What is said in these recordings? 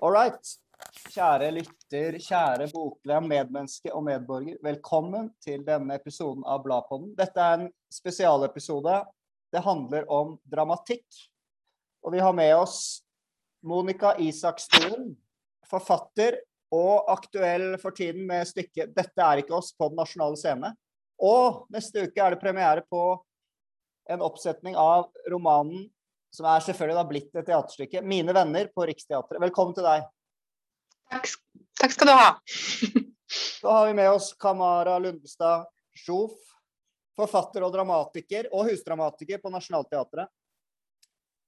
All right. Kjære lytter, kjære bokvenn, medmenneske og medborger. Velkommen til denne episoden av Bladpodden. Dette er en spesialepisode. Det handler om dramatikk. Og vi har med oss Monica Isakstuen, forfatter og aktuell for tiden med stykket 'Dette er ikke oss' på Den nasjonale scene. Og neste uke er det premiere på en oppsetning av romanen som er selvfølgelig da blitt et teaterstykke, 'Mine venner' på Riksteatret. Velkommen til deg. Takk, takk skal du ha. Da har vi med oss Kamara Lundestad Sjof, forfatter og dramatiker, og husdramatiker på Nationaltheatret.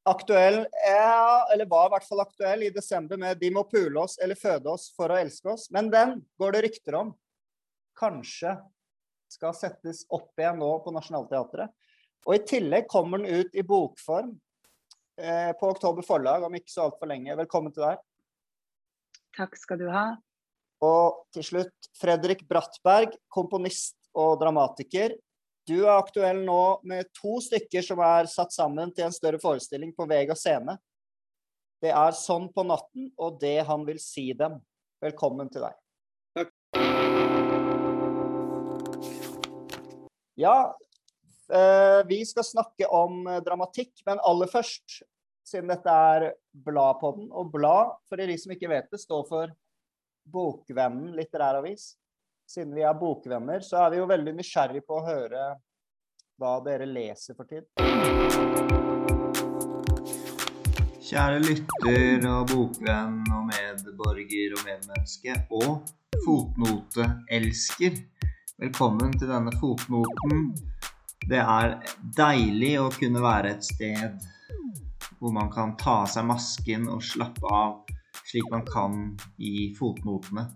Aktuell, ja, eller var i hvert fall aktuell, i desember med 'De må pule oss eller føde oss for å elske oss'. Men den går det rykter om kanskje skal settes opp igjen nå på Nationaltheatret. Og i tillegg kommer den ut i bokform på Oktober forlag om ikke så altfor lenge. Velkommen til deg. Takk skal du ha. Og til slutt Fredrik Brattberg, komponist og dramatiker. Du er aktuell nå med to stykker som er satt sammen til en større forestilling på Vega scene. Det er 'Sånn på natten' og 'Det han vil si dem'. Velkommen til deg. Takk. Ja, eh, vi skal snakke om eh, dramatikk, men aller først, siden dette er Bladpodden, og blad, for de som ikke vet det, står for Bokvennen litterær avis. Siden vi er bokvenner, så er vi jo veldig nysgjerrig på å høre hva dere leser for tid. Kjære lytter og bokvenn og medborger og medmenneske og fotnoteelsker. Velkommen til denne fotnoten. Det er deilig å kunne være et sted hvor man kan ta av seg masken og slappe av slik man kan i fotnotene.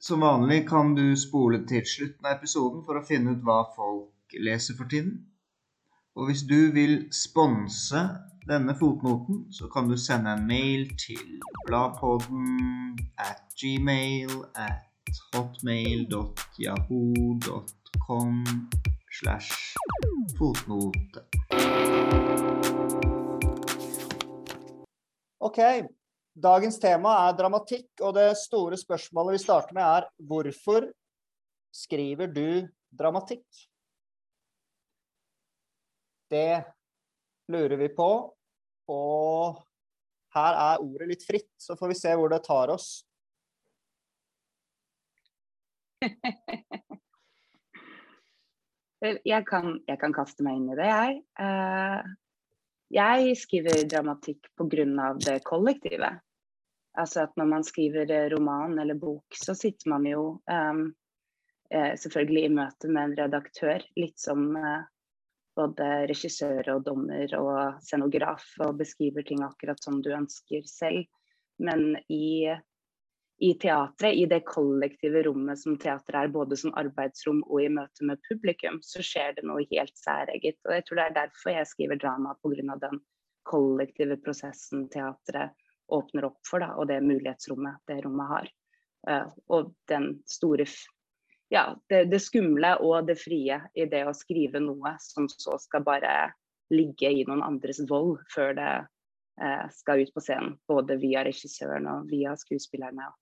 Som vanlig kan du spole til slutten av episoden for å finne ut hva folk leser for tiden. Og hvis du vil sponse denne fotnoten, så kan du sende en mail til bladpodden at gmail at hotmail.yahoo.com slash fotnote. OK. Dagens tema er dramatikk, og det store spørsmålet vi starter med, er hvorfor skriver du dramatikk? Det lurer vi på, og her er ordet litt fritt, så får vi se hvor det tar oss. Jeg kan, jeg kan kaste meg inn i det, jeg. Eh, jeg skriver dramatikk pga. det kollektivet. Altså at når man skriver roman eller bok, så sitter man jo um, selvfølgelig i møte med en redaktør, litt som uh, både regissør og dommer og scenograf, og beskriver ting akkurat som du ønsker selv. Men i i teatret, i det kollektive rommet som teatret er, både som arbeidsrom og i møte med publikum, så skjer det noe helt særeget. Og jeg tror det er derfor jeg skriver drama, pga. den kollektive prosessen teatret åpner opp for, da, og det mulighetsrommet det rommet har. Uh, og den store Ja, det, det, skumle og det frie i det å skrive noe som så skal bare ligge i noen andres vold før det uh, skal ut på scenen. Både via regissøren og via skuespillerne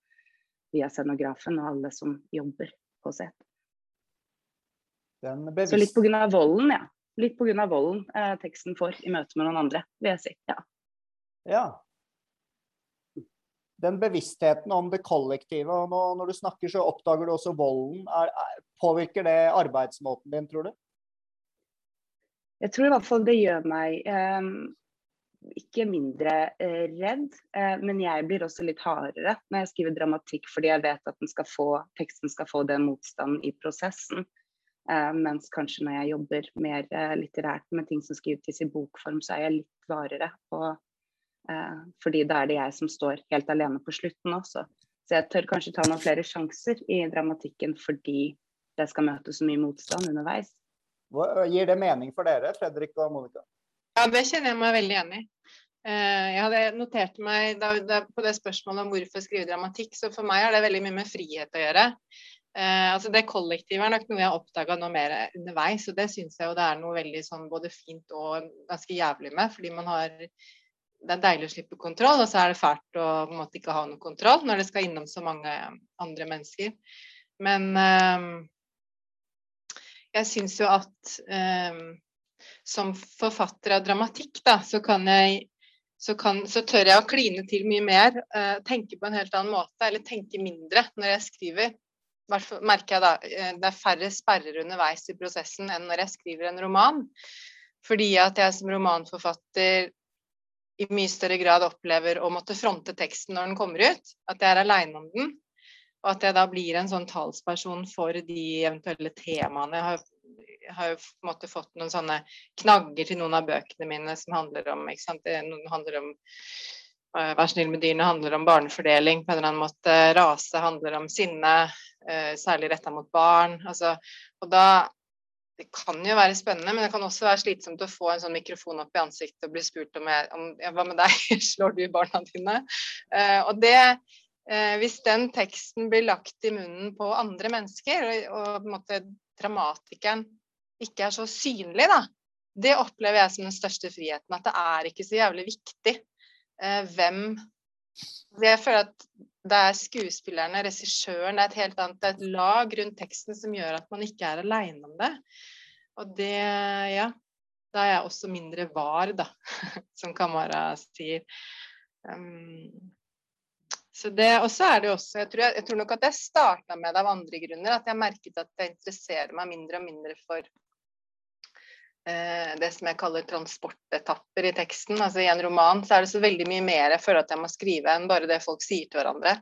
via scenografen og alle som jobber på sett. Så litt pga. volden, ja. Litt pga. volden eh, teksten får i møte med noen andre, vil jeg si. Ja. ja. Den bevisstheten om det kollektive, og nå, når du snakker så oppdager du også volden. Er, er, påvirker det arbeidsmåten din, tror du? Jeg tror i hvert fall det gjør meg eh, ikke mindre eh, redd, eh, men jeg blir også litt hardere når jeg skriver dramatikk, fordi jeg vet at skal få, teksten skal få den motstanden i prosessen. Eh, mens kanskje når jeg jobber mer eh, litterært med ting som skrives i bokform, så er jeg litt varere. Og, eh, fordi da er det jeg som står helt alene på slutten også. Så jeg tør kanskje ta noen flere sjanser i dramatikken fordi det skal møte så mye motstand underveis. Hva, gir det mening for dere, Fredrik og Monica? Ja, det kjenner jeg meg veldig enig i. Eh, jeg hadde notert meg da, da, på det spørsmålet om hvorfor skrive dramatikk, så for meg har det veldig mye med frihet å gjøre. Eh, altså Det kollektive er nok noe jeg har oppdaga nå mer underveis, og det syns jeg jo det er noe veldig sånn både fint og ganske jævlig med. Fordi man har det er deilig å slippe kontroll, og så er det fælt å på en måte ikke ha noe kontroll når det skal innom så mange andre mennesker. Men um, jeg syns jo at um, som forfatter av dramatikk, da, så kan jeg så, kan, så tør jeg å kline til mye mer. Uh, tenke på en helt annen måte, eller tenke mindre når jeg skriver. Hvertfall merker jeg da, uh, Det er færre sperrer underveis i prosessen enn når jeg skriver en roman. Fordi at jeg som romanforfatter i mye større grad opplever å måtte fronte teksten når den kommer ut. At jeg er aleine om den. Og at jeg da blir en sånn talsperson for de eventuelle temaene. Jeg har, har jo på en måte fått noen sånne knagger til noen av bøkene mine som handler om ikke sant? Noen handler om uh, Vær snill med dyrene handler om barnefordeling på en eller annen måte. Rase handler om sinne, uh, særlig retta mot barn. Altså, og da det kan jo være spennende, men det kan også være slitsomt å få en sånn mikrofon opp i ansiktet og bli spurt om, jeg, om ja, hva med deg, slår du barna dine? Uh, og det, eh, hvis den teksten blir lagt i munnen på andre mennesker, og, og på en måte dramatikeren ikke er så synlig, da, det opplever jeg som den største friheten. At det er ikke så jævlig viktig eh, hvem Jeg føler at det er skuespillerne, regissøren, det er et helt annet det er et lag rundt teksten som gjør at man ikke er aleine om det. Og det, ja Da er jeg også mindre var, da, som Kamara sier. Um, så det, Og så er det også jeg tror, jeg, jeg tror, nok at jeg starta med det av andre grunner. At jeg merket at jeg interesserer meg mindre og mindre for det som jeg kaller transportetapper i teksten. Altså I en roman så er det så veldig mye mer jeg føler at jeg må skrive enn bare det folk sier til hverandre.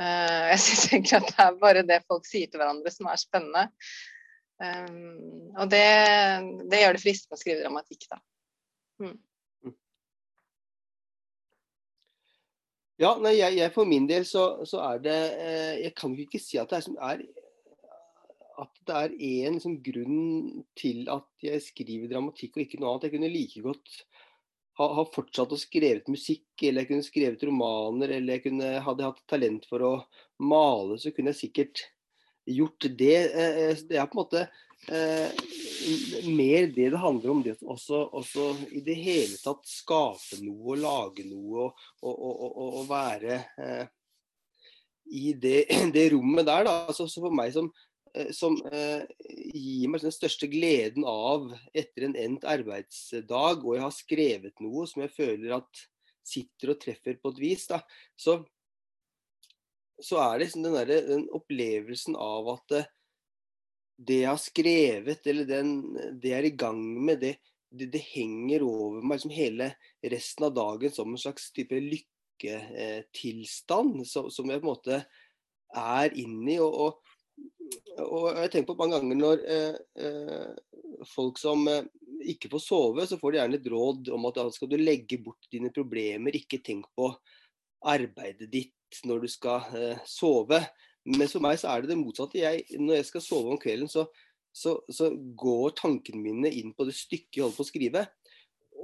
Eh, jeg syns egentlig at det er bare det folk sier til hverandre som er spennende. Um, og det, det, gjør det fristende å skrive dramatikk, da. Mm. Ja, nei, jeg, jeg, for min del så, så er det eh, Jeg kan ikke si at det er, som er at det er én liksom, grunn til at jeg skriver dramatikk og ikke noe annet. Jeg kunne like godt ha, ha, fortsatt å skrevet musikk, eller jeg kunne skrevet romaner, eller jeg kunne, hadde jeg hatt talent for å male, så kunne jeg sikkert gjort det. Eh, eh, det er på en måte eh, mer det det handler om, det også, også, i det hele tatt skape noe, og lage noe og, og, og, og være i det, det, rommet der. Da. Altså, for meg som som eh, gir meg den største gleden av etter en endt arbeidsdag, og jeg har skrevet noe som jeg føler at sitter og treffer på et vis, da, så, så er det liksom den, der, den opplevelsen av at eh, det jeg har skrevet, eller den, det jeg er i gang med, det, det, det henger over meg liksom hele resten av dagen som en slags type lykketilstand, som, som jeg på en måte er inni. og, og og jeg tenker på mange ganger når eh, eh, folk som eh, ikke får sove, så får de gjerne et råd om at da skal du legge bort dine problemer, ikke tenk på arbeidet ditt når du skal eh, sove. Men for meg så er det det motsatte. Jeg, når jeg skal sove om kvelden, så, så, så, går tankene mine inn på det stykket jeg holder på å skrive.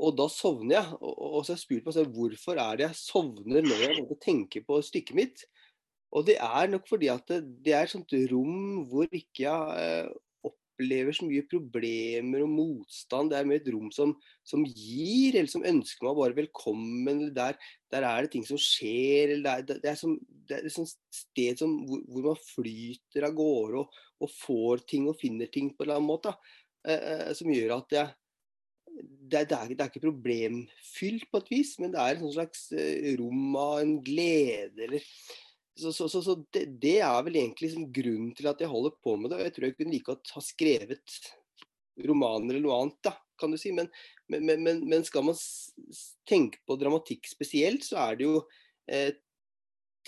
Og da sovner jeg. Og, og så har jeg spurt meg selv hvorfor er det jeg sovner når jeg tenker på stykket mitt. Og det er nok fordi at det, det er et sånt rom hvor ikke jeg eh, opplever så mye problemer og motstand. Det er mer et rom som, som gir, eller som ønsker meg bare velkommen. eller Der, der er det ting som skjer. eller Det er, det er, som, det er et sånt sted som, hvor, hvor, man flyter av gårde og, og, får ting og finner ting på en eller annen måte. Eh, eh som gjør at jeg det, det, er, det, er, ikke problemfylt på et vis, men det er et slags eh, rom av en glede eller så, så, så, så det, det, er vel egentlig liksom grunnen til at jeg holder på med det. og Jeg tror jeg kunne like godt ha skrevet romaner eller noe annet, da, kan du si. Men, men, men, men skal man tenke på dramatikk spesielt, så er det jo eh,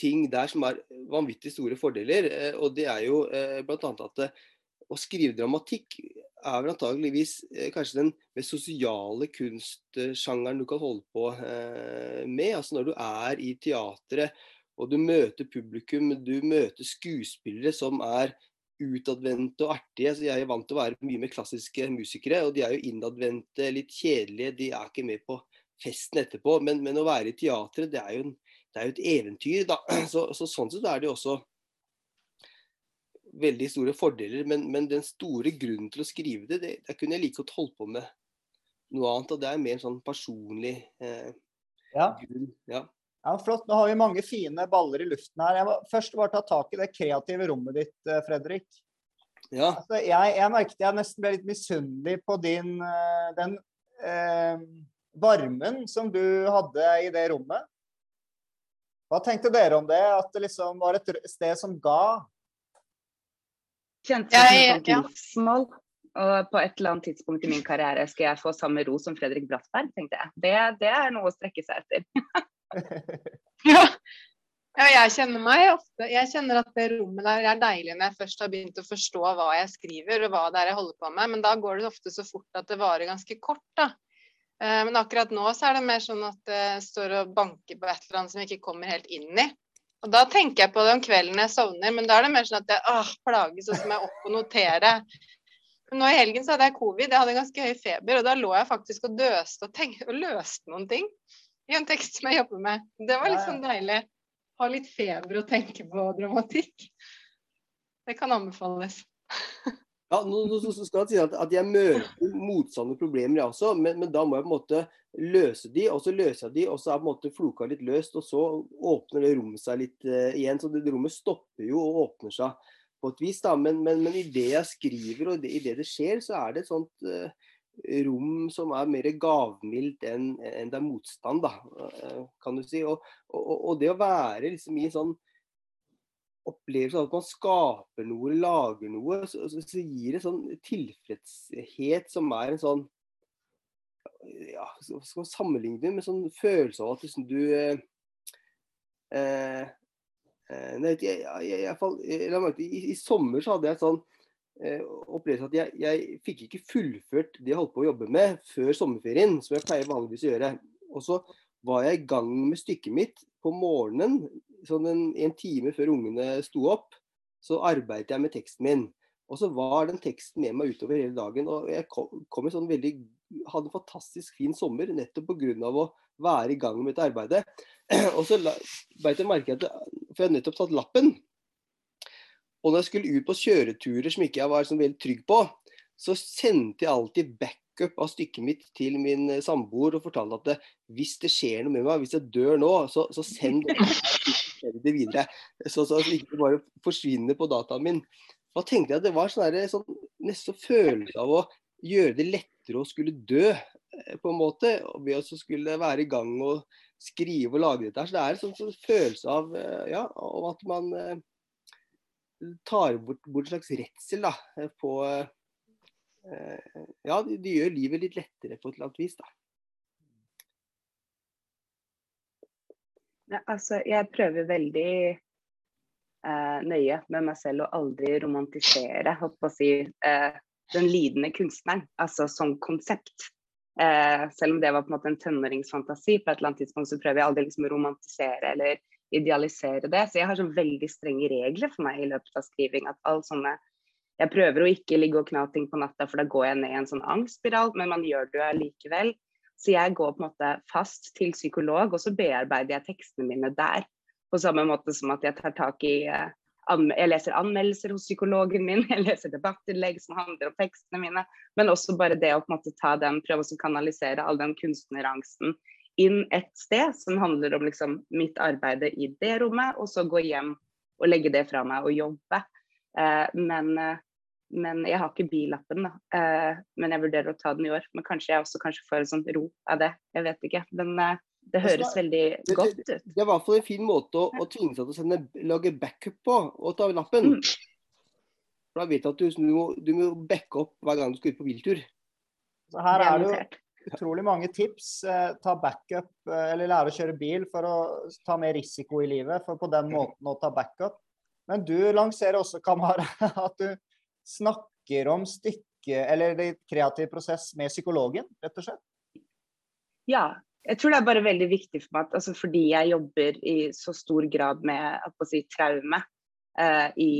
ting der som er vanvittig store fordeler. Eh, og det er jo eh, bl.a. at det, eh, å skrive dramatikk er vel antageligvis eh, kanskje den mest sosiale kunstsjangeren du kan holde på eh, med. Altså når du er i teatret og du møter publikum, du møter skuespillere som er utadvendte og artige. så Jeg er vant til å være mye med klassiske musikere, og de er jo innadvendte, litt kjedelige. De er ikke med på festen etterpå. Men, men å være i teatret, det er jo, en, det er jo et eventyr. da. Så, så, Sånn sett er det jo også veldig store fordeler. Men, men, den store grunnen til å skrive det, det, det kunne jeg like godt holdt på med noe annet. Og det er mer en sånn personlig eh, Ja. grunn. ja. Ja, flott. Nå har vi mange fine baller i luften her. Jeg må først bare ta tak i det kreative rommet ditt, eh, Fredrik. ja. Altså, jeg, jeg merket jeg nesten ble litt misunnelig på din eh, den eh, varmen som du hadde i det rommet. Hva tenkte dere om det? At det liksom var et sted som ga? Kjente Jeg- et sånt ja. Og på et eller annet tidspunkt i min karriere skal jeg få samme ro som Fredrik Brattberg, tenkte jeg. Det, det er noe å strekke seg etter. Ja. ja, jeg kjenner meg ofte Jeg kjenner at det rommet der er deilig når jeg først har begynt å forstå hva jeg skriver og hva det er jeg holder på med, men da går det ofte så fort at det varer ganske kort, da. Eh, Men akkurat nå så er det mer sånn at det står og banker på et eller annet som jeg ikke kommer helt inn i. Og da tenker jeg på det om kvelden jeg sovner, men da er det mer sånn at jeg åh, plages, og så må jeg opp og notere. Nå i helgen så hadde jeg covid, jeg hadde ganske høy feber, og da lå jeg faktisk og døste og, tenkte, og løste noen ting i en tekst som jeg jobber med. Det var litt sånn deilig. Ha litt feber og tenke på dramatikk. Det kan anbefales. Ja, nå, nå skal jeg si at, at jeg møter motsatte problemer, jeg også, men, men da må jeg på en måte løse de, og så løser jeg de, og så er på en måte floka litt løst, og så åpner det rommet seg litt uh, igjen. Så det, det rommet stopper jo og åpner seg på et vis, da. Men, men, men i det jeg skriver og det, i det det skjer, så er det et sånt eh, rom som er mer gavmildt enn en det er motstand, da, eh, kan du si. Og, og, og det å være liksom i en sånn opplevelse av at man skaper noe, lager noe, så, så, gir det sånn tilfredshet som er en sånn ja, skal man sammenligne det med sånn følelse av at liksom du eh, eh, eh, nei, jeg, jeg, jeg, jeg, jeg, jeg, jeg, til, i, I sommer så hadde jeg sånn eh, opplevelse at jeg, jeg fikk ikke fullført det jeg holdt på å jobbe med før sommerferien, som jeg pleier vanligvis å gjøre. Og så var jeg i gang med stykket mitt på morgenen, sånn en, en time før ungene sto opp. Så arbeidet jeg med teksten min. Og så var den teksten med meg utover hele dagen. Og jeg kom, kom sånn veldig, hadde en fantastisk fin sommer nettopp pga. å være i gang med dette arbeidet. Og så beit jeg merke at For jeg har nettopp tatt lappen. Og når jeg skulle ut på kjøreturer som ikke jeg var sånn veldig trygg på, så sendte jeg alltid backup av stykket mitt til min eh, samboer og fortalte at det, hvis det skjer noe med meg, hvis jeg dør nå, så, så send det, videre. Så, så det ikke bare forsvinner på dataen min. Da tenkte jeg at det var sånn der, sånn, nesten følelse av å gjøre det lettere å skulle dø, eh, på en måte. og Ved å skulle være i gang og skrive og lage dette. her. Så det er en sånn, sånn følelse av, eh, ja, at man eh, tar bort, bort en slags redsel da, eh, på eh, Ja, det de gjør livet litt lettere på et eller annet vis, da. Ja, altså, jeg prøver veldig eh, nøye med meg selv å aldri romantisere holdt på å si, eh, den lidende kunstneren, altså som konsept. Eh, selv om det var på en måte en tenåringsfantasi, på et eller annet tidspunkt så prøver jeg aldri liksom å romantisere eller idealisere det. Så jeg har så veldig strenge regler for meg i løpet av skriving. at all sånne Jeg prøver å ikke ligge og kna ting på natta, for da går jeg ned i en sånn angstspiral, men man gjør det jo allikevel. Så jeg går på en måte fast til psykolog, og så bearbeider jeg tekstene mine der. På samme måte som at jeg tar tak i eh, Jeg leser anmeldelser hos psykologen min, jeg leser debattinnlegg som handler om tekstene mine. Men også bare det å på en måte ta den, prøve å kanalisere all den kunstnerangsten inn et sted som handler om liksom mitt arbeid i det rommet, og så gå hjem og legge det fra meg og jobbe. Eh, men, eh, men jeg har ikke bilappen, da. Eh, men jeg vurderer å ta den i år. Men kanskje jeg også kanskje får en sånn ro av det. Jeg vet ikke. Men eh, det Altså, høres veldig det- godt ut. Det er i hvert fall en fin måte å, å tvinge seg til å sende, lage backup på og ta lappen. Mm. For da vet du at du, du, må, du må backe opp hver gang du skal ut på biltur. Så her er det jo. Utrolig mange tips. Eh, ta backup, eh, eller lære å kjøre bil for å ta mer risiko i livet, for på den måten å ta backup. Men du lanserer også, Kamara, at du snakker om stykket, eller det kreative prosess med psykologen, rett og slett. Ja. Jeg tror det er bare veldig viktig for meg, at, altså fordi jeg jobber i så stor grad med å si, traume eh, i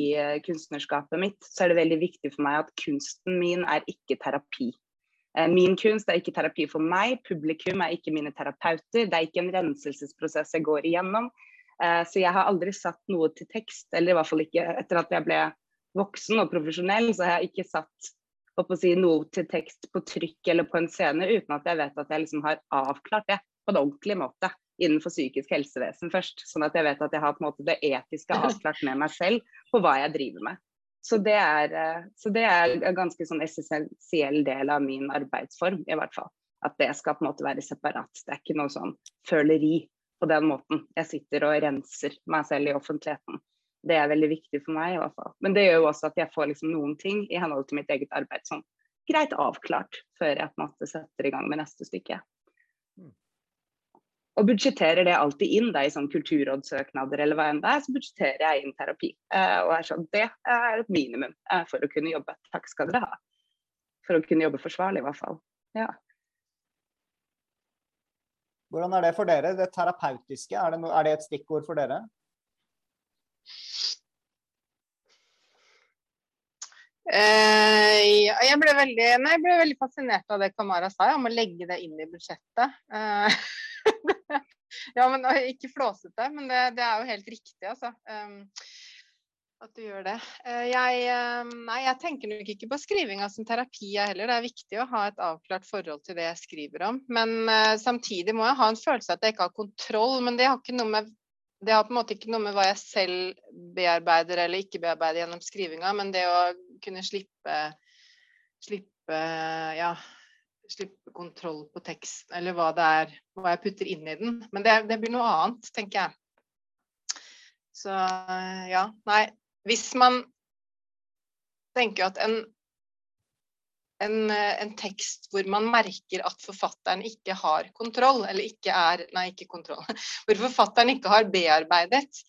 kunstnerskapet mitt, så er det veldig viktig for meg at kunsten min er ikke terapi. Eh, min kunst er ikke terapi for meg, publikum er ikke mine terapeuter. Det er ikke en renselsesprosess jeg går igjennom. Eh, så jeg har aldri satt noe til tekst, eller i hvert fall ikke etter at jeg ble voksen og profesjonell, så har jeg ikke satt si, noe til tekst på trykk eller på en scene uten at jeg vet at jeg liksom har avklart det på en ordentlig måte. innenfor psykisk helsevesen først. Sånn at jeg vet at jeg har på en måte det etiske avklart med meg selv på hva jeg driver med. Så det er, eh, så det er en ganske sånn essensiell del av min arbeidsform, i hvert fall. At det skal på en måte være separat. Det er ikke noe sånn føleri på den måten. Jeg sitter og renser meg selv i offentligheten. Det er veldig viktig for meg i hvert fall. Men det gjør jo også at jeg får liksom noen ting i henhold til mitt eget arbeid sånn greit avklart før jeg på en måte setter i gang med neste stykke. Og budsjetterer det alltid inn da, i sånn kulturrådssøknader eller hva enn det er, så budsjetterer jeg inn terapi. Eh, og er sånn, Det er et minimum eh, for å kunne jobbe. Takk skal dere ha. For å kunne jobbe forsvarlig, i hvert fall. Ja. Hvordan er det for dere? Det terapeutiske, er det, no, er det et stikkord for dere? Uh, ja, jeg, ble veldig, nei, jeg ble veldig fascinert av det Kamara sa, om å legge det inn i budsjettet. Uh, ja, men Ikke flåsete, men det, det, er jo helt riktig, altså. Um, at du gjør det. Uh, jeg, nei, jeg tenker nok ikke på skrivinga som terapi heller. Det er viktig å ha et avklart forhold til det jeg skriver om. Men samtidig må jeg ha en følelse av at jeg ikke har kontroll. Men det har med det har på en måte ikke noe med hva jeg selv bearbeider eller ikke bearbeider gjennom skrivinga, men det å kunne slippe, slippe ja, slippe kontroll på tekst, eller hva det er, hva jeg putter inn i den. Men det, det blir noe annet, tenker jeg. Så ja, nei. Hvis man tenker at en en, en, tekst hvor man merker at forfatteren ikke har kontroll, eller ikke er Nei, ikke kontroll. Hvor forfatteren ikke har bearbeidet.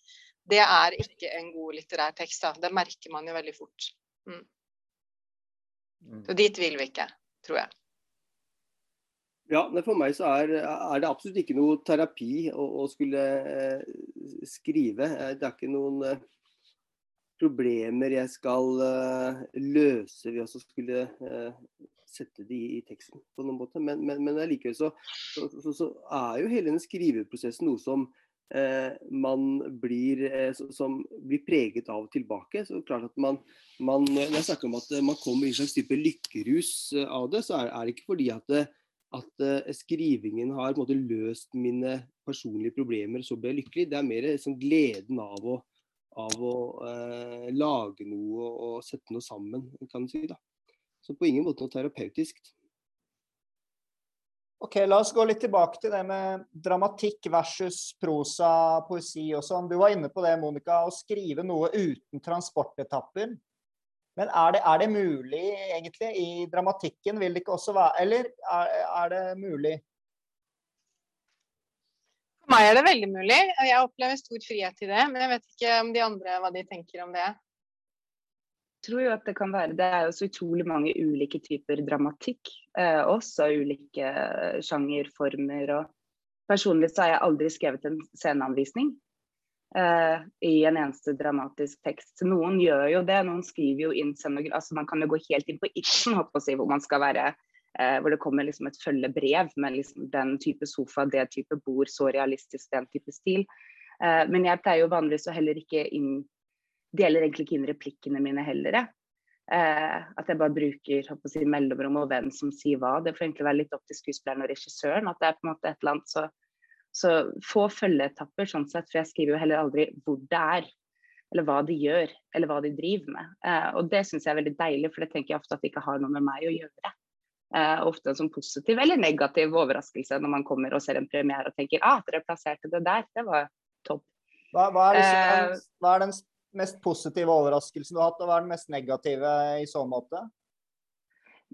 Det er ikke en god litterær tekst. Da. Det merker man jo veldig fort. Mm. mm. Så dit vil vi ikke, tror jeg. Ja, For meg så er, er, det absolutt ikke noe terapi å, å skulle eh, skrive. Eh, det er ikke noen eh, problemer jeg skal eh, løse ved å skulle uh, sette de i, i, teksten på noen måte. Men, men, men likevel så, så, så, så, er jo hele den skriveprosessen noe som uh, man blir, som blir preget av tilbake. Så klart at man, man, Når jeg snakker om at man kommer i en slags type lykkerus av det, så er, er det ikke fordi at at uh, skrivingen har på en måte løst mine personlige problemer, så blir jeg lykkelig. Det er mer liksom, gleden av å, av å uh, lage noe og sette noe sammen, kan du si. da. Så på ingen måte noe terapeutisk. Ok, La oss gå litt tilbake til det med dramatikk versus prosa, poesi og sånn. Du var inne på det, Monica, å skrive noe uten transportetapper. Men er det, er det mulig egentlig i dramatikken? Vil det ikke også være Eller er, er det mulig? For meg er det veldig mulig. Jeg opplever stor frihet i det. Men jeg vet ikke om de andre hva de tenker om det. Jeg tror jo at det kan være Det er jo så utrolig mange ulike typer dramatikk. Eh, også ulike sjangerformer. Og personlig så har jeg aldri skrevet en sceneanvisning eh, i en eneste dramatisk tekst. Noen gjør jo det. Noen skriver jo inn. Altså man kan jo gå helt inn på Ibsen, hvor man skal være eh, hvor det kommer liksom et følgebrev med liksom den type sofa, det type bord, så realistisk, den type stil. Eh, men jeg pleier jo vanligvis å heller ikke inn Deler egentlig ikke inn replikkene mine heller, jeg. Eh, at jeg bare bruker si, mellomrom og hvem som sier hva. Det får egentlig være litt opp til skuespilleren og regissøren. At det er på en måte et eller annet så, så få følgeetapper sånn sett, for jeg skriver jo heller aldri hvor det er. Eller hva de gjør, eller hva de driver med. Eh, og det syns jeg er veldig deilig, for det tenker jeg ofte at det ikke har noe med meg å gjøre. Eh, ofte en sånn positiv eller negativ overraskelse når man kommer og ser en premiere og tenker ah, dere plasserte det der, det var topp. Hva, hva, er, liksom, eh, hva er, den mest positive overraskelsen du har hatt, og hva er den mest negative i så måte?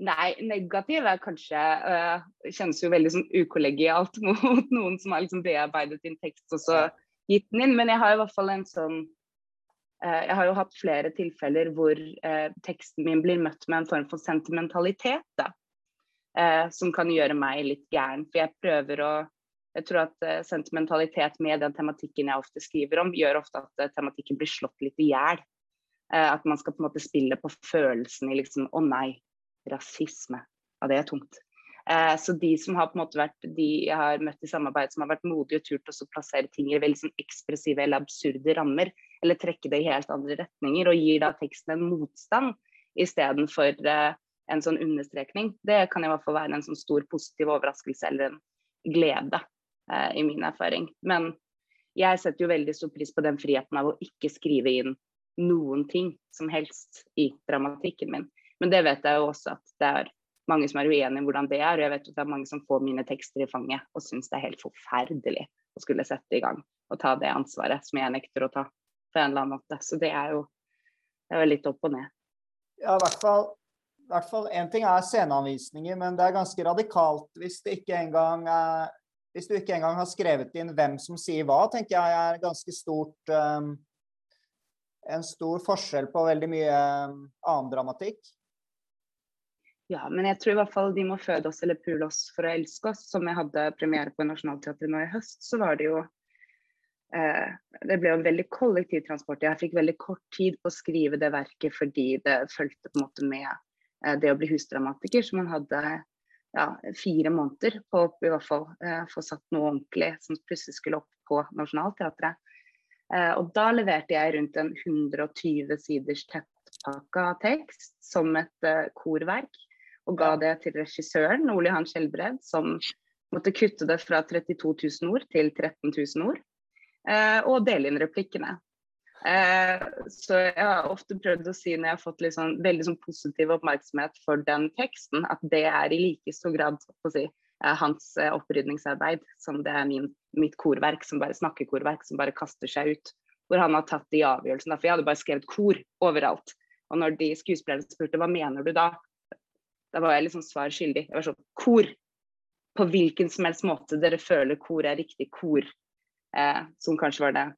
Nei, negativ er kanskje uh, Kjennes jo veldig sånn ukollegialt mot noen som har liksom bearbeidet din tekst og så gitt den inn, men jeg har i hvert fall en sånn uh, Jeg har jo hatt flere tilfeller hvor uh, teksten min blir møtt med en form for sentimentalitet. da som kan gjøre meg litt gæren. For jeg prøver å Jeg tror at sentimentalitet med den tematikken jeg ofte skriver om, gjør ofte at tematikken blir slått litt i hjel. At man skal på en måte spille på følelsen i liksom Å nei, rasisme. Ja, det er tungt. Eh, så de som har på en måte vært de jeg har møtt i samarbeid, som har vært modige og turt å plassere ting i veldig sånn ekspressive eller absurde rammer, eller trekke det i helt andre retninger, og gir da teksten en motstand istedenfor eh, en sånn understrekning. Det kan i hvert fall være en sånn stor positiv overraskelse eller en glede. eh, i min erfaring. Men jeg setter jo veldig stor pris på den friheten av å ikke skrive inn noen ting som helst i dramatikken min. Men det vet jeg jo også at det er mange som er uenig i hvordan det er. Og jeg vet at det er mange som får mine tekster i fanget og syns det er helt forferdelig å skulle sette i gang og ta det ansvaret som jeg nekter å ta på en eller annen måte. Så det er jo, det er jo litt opp og ned. Ja, i hvert fall hvert fall én ting er sceneanvisninger, men det er ganske radikalt hvis engang er hvis du ikke engang har skrevet inn hvem som sier hva, tenker jeg er ganske stort um, En stor forskjell på veldig mye um, annen dramatikk. Ja, men jeg tror i hvert fall de må føde oss eller pule oss for å elske oss. Som jeg hadde premiere på Nationaltheatret nå i høst, så var det jo eh, Det ble jo en veldig kollektiv transport. Jeg fikk veldig kort tid på å skrive det verket fordi det fulgte på en måte med eh, det å bli husdramatiker. Så man hadde ja, fire måneder på å i hvert fall eh, få satt noe ordentlig som plutselig skulle opp på Nationaltheatret. Eh, og da leverte jeg rundt en 120 siders tettpakka tekst som et eh, korverk. Og ga det til regissøren, Ole Johan Skjelbred, som måtte kutte det fra 32 000 ord til 13 000 ord. Eh, og dele inn replikkene. Eh, så jeg har ofte prøvd å si når jeg har fått liksom, veldig sånn, positiv oppmerksomhet for den teksten, at det er i like stor grad si, eh, hans eh, opprydningsarbeid som det er min, mitt korverk, som bare snakkekorverk, som bare kaster seg ut. Hvor han har tatt de avgjørelsene. For jeg hadde bare skrevet kor overalt. Og når de skuespillerne spurte hva mener du da, da var jeg liksom svar skyldig. Jeg var sånn kor! På hvilken som helst måte dere føler kor er riktig kor. Eh, som kanskje var det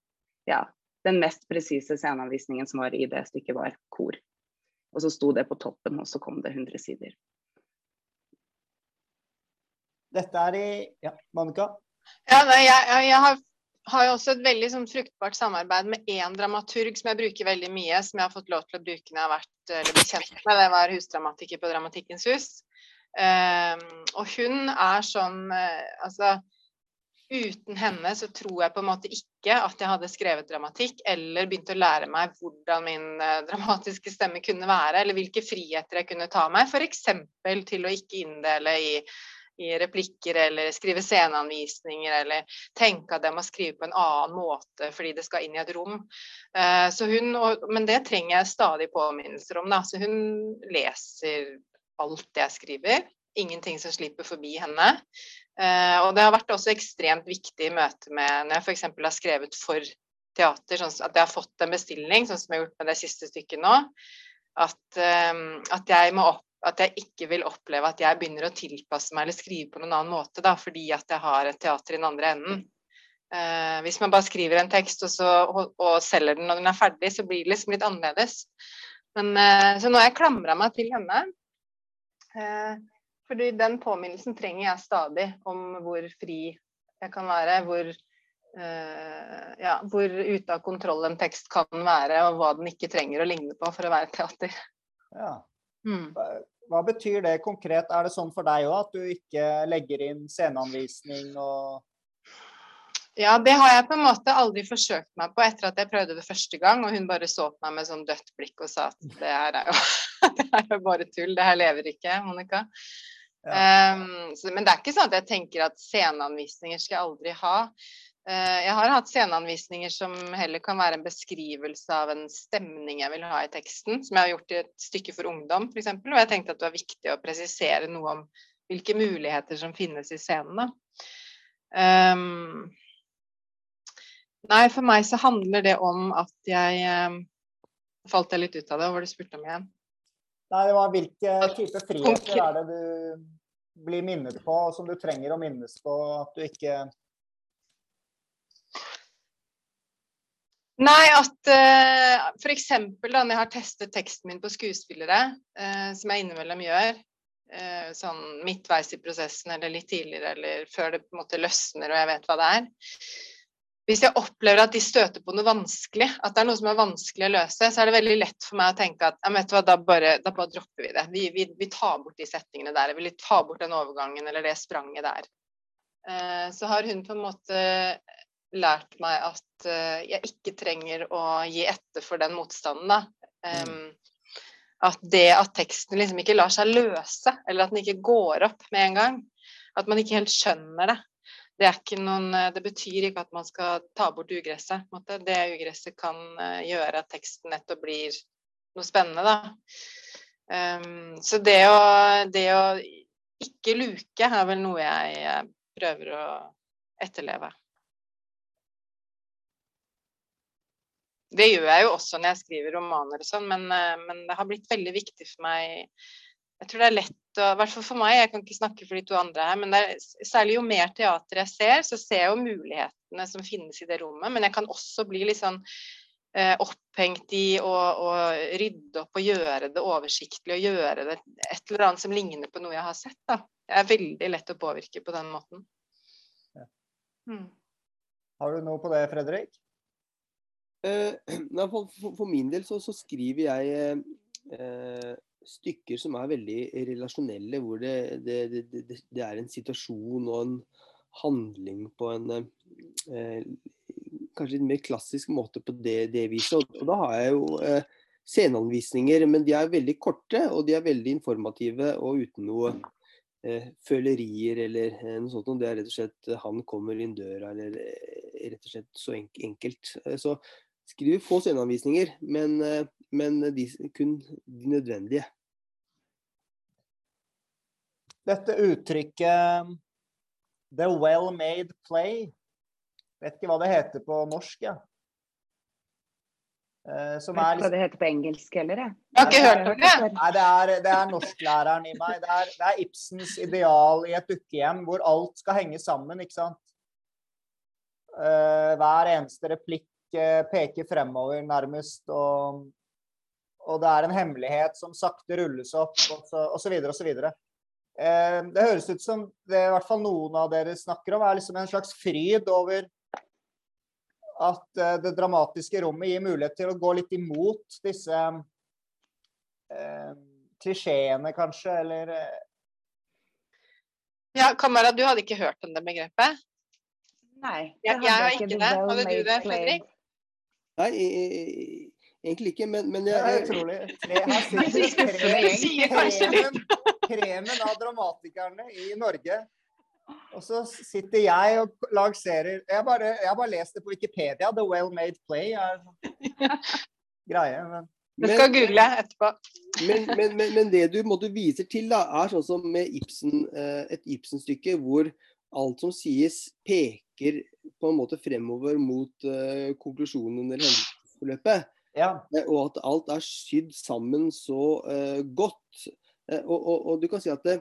ja, den mest presise sceneanvisningen som var i det stykket, var kor. Og så sto det på toppen, og så kom det 100 sider. Dette er i Ja, Monica? Ja, nei, jeg, jeg har, har, jo også et veldig sånn, fruktbart samarbeid med én dramaturg som jeg bruker veldig mye, som jeg har fått lov til å bruke når jeg har vært eller kjent med. Det var husdramatiker på Dramatikkens hus. Um, og hun er sånn uh, Altså uten henne så tror jeg på en måte ikke at jeg hadde skrevet dramatikk eller begynt å lære meg hvordan min uh, dramatiske stemme kunne være, eller hvilke friheter jeg kunne ta meg. F.eks. til å ikke inndele i, i, replikker eller skrive sceneanvisninger eller tenke at jeg må skrive på en annen måte fordi det skal inn i et rom. Uh, hun, men det trenger jeg stadig påminnelser om. Da. Så hun leser alt jeg skriver ingenting som slipper forbi henne. Eh, og det har vært også ekstremt viktig i møte med når jeg f.eks. har skrevet for teater, sånn at jeg har fått en bestilling, sånn som jeg har gjort med det siste stykket nå. At, eh, at, jeg opp, at, jeg ikke vil oppleve at jeg begynner å tilpasse meg eller skrive på noen annen måte da, fordi at jeg har et teater i den andre enden. Eh, hvis man bare skriver en tekst og, så, og, og, selger den når den er ferdig, så blir det liksom litt annerledes. Men, eh, så nå har jeg klamra meg til henne. Eh, fordi den påminnelsen trenger jeg stadig om hvor fri jeg kan være. Hvor, uh, ja, hvor ute av kontroll en tekst kan være, og hva den ikke trenger å ligne på for å være teater. Ja. Mm. Hva betyr det konkret? Er det sånn for deg òg, at du ikke legger inn sceneanvisning og ja, det har jeg på en måte aldri forsøkt meg på etter at jeg prøvde det første gang, og hun bare så på meg med sånn dødt blikk og sa at det her er jo, det er bare tull, det her lever ikke, Monica. Um, så, men det er ikke sånn at jeg tenker at sceneanvisninger skal jeg aldri ha. Uh, jeg har hatt sceneanvisninger som heller kan være en beskrivelse av en stemning jeg vil ha i teksten, som jeg har gjort i et stykke for ungdom f.eks. Og jeg tenkte at det var viktig å presisere noe om hvilke muligheter som finnes i scenen. Um, nei, for meg så handler det om at jeg um, Falt jeg litt ut av det? Hva var det du spurte om igjen? Nei, det var hvilke type friheter er det du blir minnet på, og som du trenger å minnes på at du ikke Nei, at uh, f.eks. da når jeg har testet teksten min på skuespillere, uh, som jeg innimellom gjør, uh, sånn midtveis i prosessen eller litt tidligere eller før det på en måte løsner og jeg vet hva det er, hvis jeg opplever at de støter på noe vanskelig, at det er noe som er vanskelig å løse, så er det veldig lett for meg å tenke at vet du hva, da, bare, da bare dropper vi det. Vi, vi, vi, tar bort de setningene der. Vi tar bort den overgangen eller det spranget der. Uh, så har hun på en måte lært meg at uh, jeg ikke trenger å gi etter for den motstanden. da. Um, at det at teksten liksom ikke lar seg løse, eller at den ikke går opp med en gang. At man ikke helt skjønner det. det, er ikke noen, eh, det betyr ikke at man skal ta bort ugresset. Det ugresset kan eh, gjøre at teksten nettopp blir noe spennende, da. Um, så det å, det å ikke luke er vel noe jeg prøver å etterleve. Det gjør jeg jo også når jeg skriver romaner og sånn, men, men, det har blitt veldig viktig for meg jeg tror det er lett å I hvert fall for meg, jeg kan ikke snakke for de to andre her, men er, særlig jo mer teater jeg ser, så ser jeg jo mulighetene som finnes i det rommet. Men jeg kan også bli litt sånn eh, opphengt i å, å, rydde opp og gjøre det oversiktlig og gjøre det et eller annet som ligner på noe jeg har sett. da. Jeg er veldig lett å påvirke på den måten. Ja. Mm. Har du noe på det, Fredrik? Eh, for, min del så, så skriver jeg eh, stykker som er veldig relasjonelle, hvor det, det, det, det, er en situasjon og en handling på en eh, kanskje litt mer klassisk måte på det, viset. Og, da har jeg jo eh, sceneanvisninger, men de er veldig korte og de er veldig informative og uten noe eh, følerier eller eh, noe sånt. Det er rett og slett 'han kommer inn døra' eller rett og slett så enkelt. Så skriver få sceneanvisninger, men, men de, kun de nødvendige. Dette uttrykket 'the well-made play' Vet ikke hva det heter på norsk, ja. Eh, som Vet ikke hva det heter på engelsk heller, jeg. Jeg har ikke hørt om det. Nei, det er, det er norsklæreren i meg. Det er, det er, Ibsens ideal i et dukkehjem hvor alt skal henge sammen, ikke sant. Uh, hver eneste replikk uh, peker fremover, nærmest. Og, og, det er en hemmelighet som sakte rulles opp, og så, og så videre og så videre. Eh, det høres ut som det i hvert fall noen av dere snakker om, er liksom en slags fryd over at eh, det dramatiske rommet gir mulighet til å gå litt imot disse eh, klisjeene, kanskje, eller eh... Ja, Kamara, du hadde ikke hørt om det begrepet? Nei. Jeg, jeg har ikke det. Hadde du det, Fredrik? Nei, egentlig ikke, men, men jeg, jeg, jeg, tror det. Her sitter kremen, kremen av dramatikerne i Norge. Og så sitter jeg og lanserer Jeg, bare, jeg har bare lest det på Wikipedia. The Well Made Play er greie. Men du skal google etterpå. Men, men, men, men, det du måtte viser til, da, er sånn som med Ibsen, eh, et Ibsen-stykke hvor alt som sies, peker på en måte fremover mot uh, konklusjonen eller hendelsesforløpet. Ja. Eh, og at alt er sydd sammen så uh, godt. Uh, og, og, og, du kan si at det,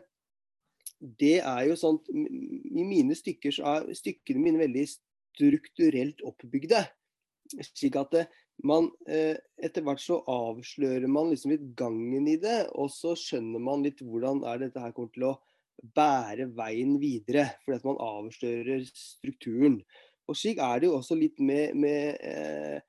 det er jo sånn I mine stykker så er stykkene mine veldig strukturelt oppbygde. Slik at det, man etter hvert så avslører man liksom litt gangen i det, og så skjønner man litt hvordan er dette her kommer til å bære veien videre. Fordi at man avslører strukturen. Og slik er det jo også litt med, med eh,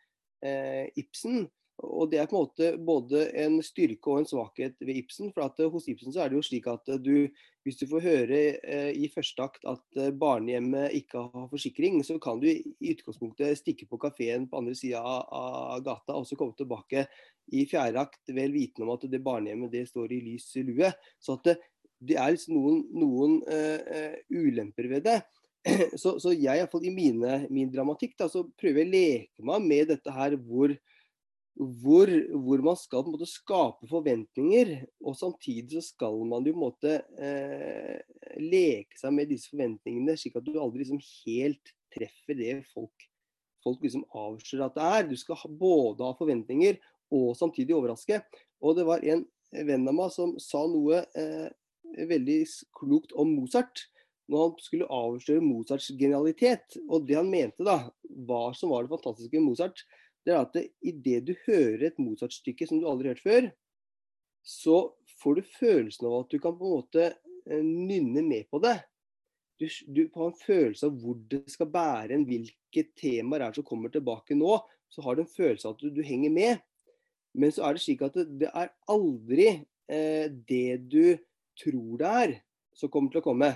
eh, Ibsen. Og det er på en måte både en styrke og en svakhet ved Ibsen. For at, eh, hos Ibsen så er det jo slik at eh, du, hvis du får høre eh, i første akt at eh, barnehjemmet ikke har forsikring, så kan du i utgangspunktet stikke på kafeen på andre sida av, av, gata og så komme tilbake i fjerde akt vel vitende om at det barnehjemmet det står i lys lue. Så at det, er liksom noen, noen uh, ulemper ved det. Så, så jeg, iallfall i mine, min dramatikk, da, så prøver jeg å leke meg med dette her hvor, hvor, hvor man skal måte skape forventninger. Og samtidig så skal man jo på en måte uh, leke seg med disse forventningene, slik at du aldri liksom helt treffer det folk, folk liksom avslører at det er. Du skal ha, både ha forventninger og samtidig overraske. Og det var en venn av meg som sa noe eh, veldig klokt om Mozart når han skulle avsløre Mozarts genialitet. Og det han mente da, hva som var det fantastiske med Mozart, det er at idet du hører et Mozart-stykke som du aldri har hørt før, så får du følelsen av at du kan på en måte eh, nynne med på det. Du, du har en følelse av hvor det skal bære en, hvilke temaer er som kommer tilbake nå. Så har du en følelse av at du, du henger med. Men så er det slik at det, det er aldri eh, det du tror det er, som kommer til å komme.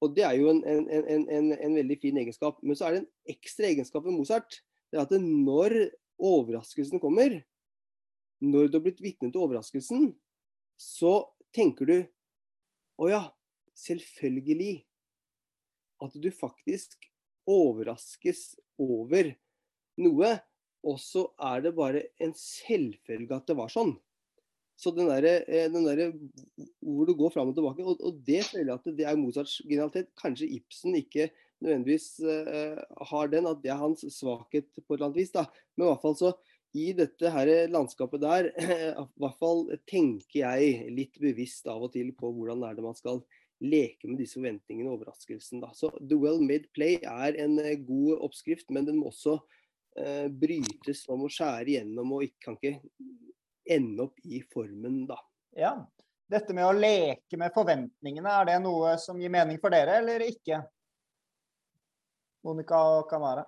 Og Det er jo en, en, en, en, veldig fin egenskap. Men så er det en ekstra egenskap ved Mozart. Det er at når overraskelsen kommer, når du har blitt vitne til overraskelsen, så tenker du Å ja, selvfølgelig. at du faktisk overraskes over noe, og så er det bare en selvfølge at det var sånn. Så den derre der, hvor du går fram og tilbake, og, og det føler jeg at det er Mozarts genialitet. Kanskje Ibsen ikke nødvendigvis uh, har den, at det er hans svakhet på et eller annet vis. da. Men i hvert fall så i dette her landskapet der, hvert fall tenker jeg litt bevisst av og til på hvordan er det man skal leke med disse forventningene og overraskelsen. Da. Så The Well Made Play er en uh, god oppskrift, men den må også brytes. Man må skjære igjennom og ikke, kan ikke ende opp i formen, da. Ja. Dette med å leke med forventningene, er det noe som gir mening for dere, eller ikke? Monica og Kamara?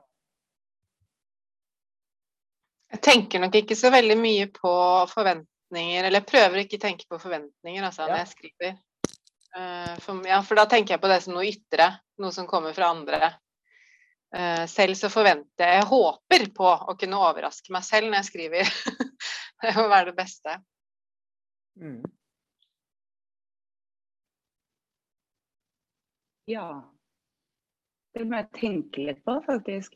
Jeg tenker nok ikke så veldig mye på forventninger, eller prøver ikke å tenke på forventninger altså, når jeg skriver. Uh, for, ja, for da tenker jeg på det som noe ytre, noe som kommer fra andre. Uh, selv så forventer jeg, jeg håper på å kunne overraske meg selv når jeg skriver. Det må være det beste. Mm. Ja. Det må jeg tenke litt på, faktisk.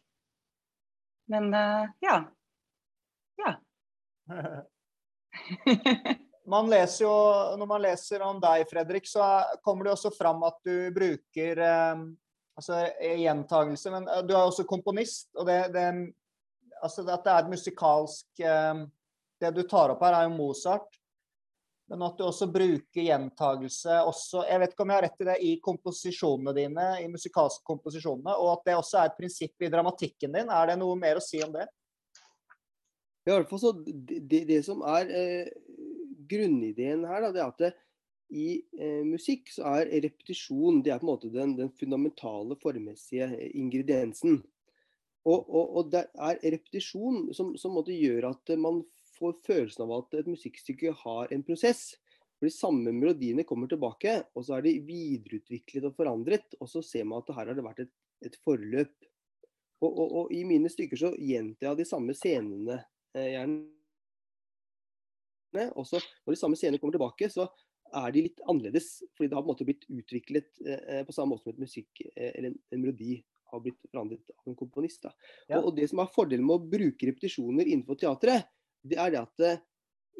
Men uh, ja. Ja. man leser jo, når man leser om deg, Fredrik, så kommer det også fram at du bruker eh, altså gjentagelse. Men eh, du er også komponist, og det, det, altså at det er et musikalsk eh, det du tar opp her, er jo Mozart. Men at du også bruker gjentagelse også Jeg vet ikke om jeg har rett i det i komposisjonene dine, i musikalske komposisjonene, og at det også er et prinsipp i dramatikken din. Er det noe mer å si om det? I hvert fall så det, det som er eh, grunnideen her, da, det er at det, i eh, musikk så er repetisjon det er på en måte den, den fundamentale formmessige ingrediensen. Og, og, og, det er repetisjon som, som gjør at man får følelsen av at et musikkstykke har en prosess. For De samme melodiene kommer tilbake, og så er de videreutviklet og forandret. Og så ser man at her har det vært et, et forløp. Og, og, og, i mine stykker så gjentar jeg de samme scenene eh, gjerne. Og så når de samme scenene kommer tilbake, så er de litt annerledes. Fordi det har på en måte blitt utviklet eh, på samme måte som et musikk eh, eller en, en, melodi har blitt forandret av en komponist. Ja. Og, og, Det som er fordelen med å bruke repetisjoner innenfor teatret, det er det at eh,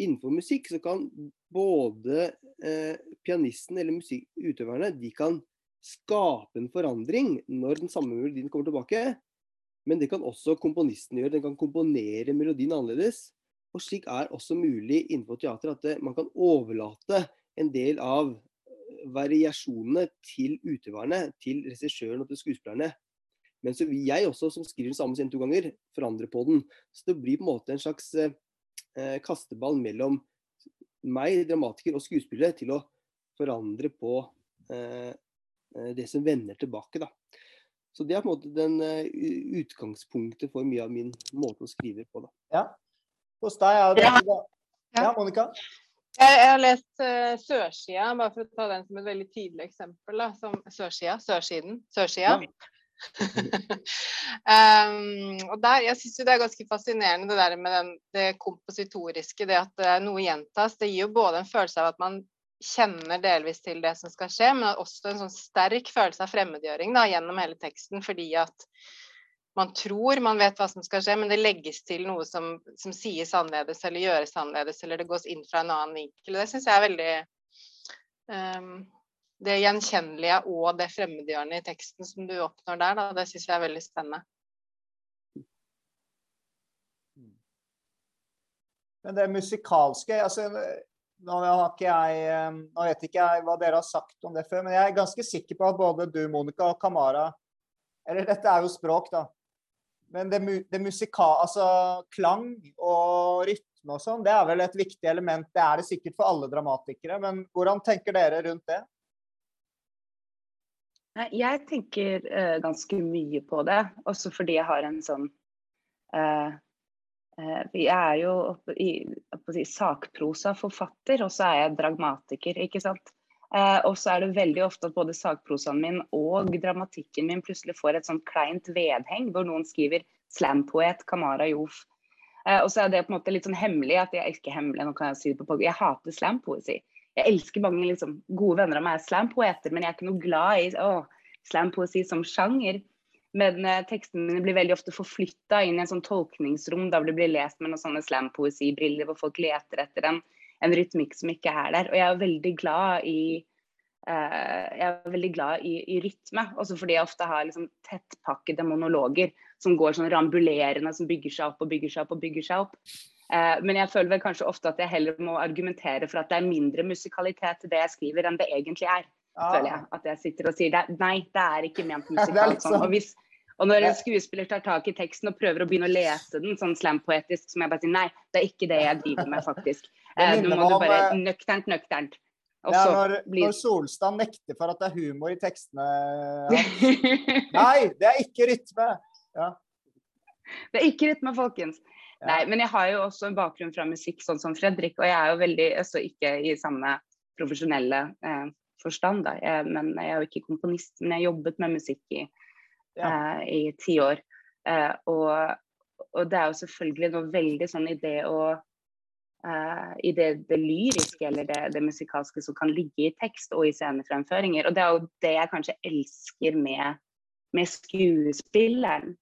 innenfor musikk så kan både eh, pianisten eller musikkutøverne de kan skape en forandring når den samme melodien kommer tilbake. Men det kan også komponisten gjøre. Den kan komponere melodien annerledes. Og slik er også mulig innenfor teater at det, man kan overlate en del av variasjonene til utøverne, til regissøren og til skuespillerne. Men så vil jeg også, som skriver den samme scenen to ganger, forandre på den. Så det blir på en måte en slags eh, eh, kasteball mellom meg, dramatiker og skuespillere til å forandre på eh, eh, det som vender tilbake. da. Så Det er på en måte den uh, utgangspunktet for mye av min måte å skrive på. da. Ja. Hos deg er det ja. ja, Monica? Jeg, jeg, har lest uh, Sørsida, bare for å ta den som et veldig tydelig eksempel. Da, som Sørsida, Sørsiden, Sørsida. Ja um, og der, Jeg syns det er ganske fascinerende det der med den, det kompositoriske, det at noe gjentas. Det gir jo både en følelse av at man kjenner delvis til det som skal skje, men også en sånn sterk følelse av fremmedgjøring da, gjennom hele teksten. Fordi at man tror man vet hva som skal skje, men det legges til noe som, som sies annerledes eller gjøres annerledes, eller det gås inn fra en annen vinkel. Det syns jeg er veldig um, det gjenkjennelige og det fremmedgjørende i teksten som du oppnår der, da, det syns jeg er veldig spennende. Men det musikalske altså, nå, jeg, eh, nå, vet ikke jeg hva dere har sagt om det før, men jeg er ganske sikker på at både du, Monica, og Kamara Eller dette er jo språk, da. Men det, det musikal... Altså klang og rytme og sånn, det er vel et viktig element. Det er det sikkert for alle dramatikere, men hvordan tenker dere rundt det? Jeg tenker uh, ganske mye på det, også fordi jeg har en sånn uh, uh, Jeg er jo i, i sakprosaforfatter, og så er jeg dragmatiker, ikke sant. og så er det veldig ofte at både sakprosaen min og dramatikken min plutselig får et sånn kleint vedheng, hvor noen skriver 'slampoet Kamara Jof'. og så er det på en måte litt sånn hemmelig at jeg ikke hemmelig, nå kan jeg si det på Jeg hater slampoesi jeg elsker mange liksom, gode venner av meg er slampoeter, men jeg er ikke noe glad i slampoesi som sjanger. Men eh, tekstene mine blir veldig ofte forflytta inn i en sånn tolkningsrom da det blir lest med noen sånne slampoesibriller hvor folk leter etter en, en rytmikk som ikke er der. Og jeg er veldig glad i uh, jeg er veldig glad i, i rytme, også fordi jeg ofte har liksom tettpakkede monologer som går sånn rambulerende, som bygger seg opp og bygger seg opp og bygger seg opp. Uh, men jeg føler vel kanskje ofte at jeg heller må argumentere for at det er mindre musikalitet til det jeg skriver, enn det egentlig er. Ah. føler jeg. At jeg sitter og sier det. Nei, det er ikke ment musikalt sånn. Og, hvis, og når en skuespiller tar tak i teksten og prøver å begynne å lese den sånn slampoetisk, så må jeg bare si nei, det er ikke det jeg driver med, faktisk. Uh, nå må du bare eh, nøkternt, nøkternt. Ja, når, blir... når, Solstad nekter for at det er humor i tekstene hans. Nei, det er ikke rytme! Ja. Det er ikke rytme, folkens. Nei, men jeg har jo også en bakgrunn fra musikk, sånn som Fredrik. Og jeg er jo veldig altså ikke i samme profesjonelle eh, forstand, da. Jeg, men jeg er jo ikke komponist, men jeg har jobbet med musikk i, ja. eh, i ti år. Eh, og, og, det er jo selvfølgelig noe veldig sånn i det å Uh, i det, det, lyriske eller det, det, musikalske som kan ligge i tekst og i scenefremføringer. Og det er jo det jeg kanskje elsker med, med skuespilleren.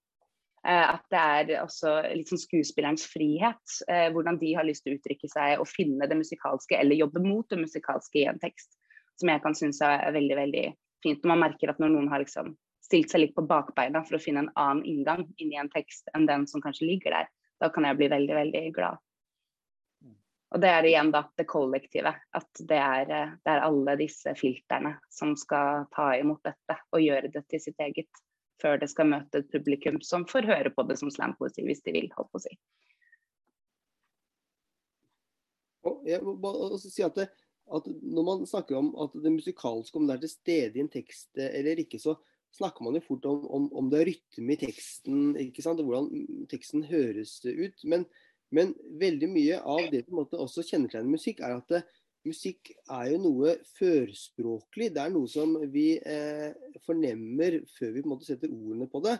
Eh, at det er også litt sånn skuespillerens frihet. Eh, hvordan de har lyst til å uttrykke seg og finne det musikalske eller jobbe mot det musikalske i en tekst. Som jeg kan synes er veldig veldig fint. Når man merker at når noen har liksom stilt seg litt på bakbeina for å finne en annen inngang inn i en tekst enn den som kanskje ligger der, da kan jeg bli veldig, veldig glad. Og det er igjen da det kollektive. At det er, eh, det er alle disse filterne som skal ta imot dette og gjøre det til sitt eget før det skal møte et publikum som får høre på det som slampoesi hvis de vil. holdt på å si. Jeg må bare si at, det, at Når man snakker om at det musikalske, om det er til stede i en tekst eller ikke, så snakker man jo fort om, om, om det er rytme i teksten, ikke sant? og hvordan teksten høres ut. Men, men veldig mye av det som også kjennetegner musikk, er at det, musikk er jo noe førspråklig. Det er noe som vi eh, fornemmer før vi på en måte setter ordene på det.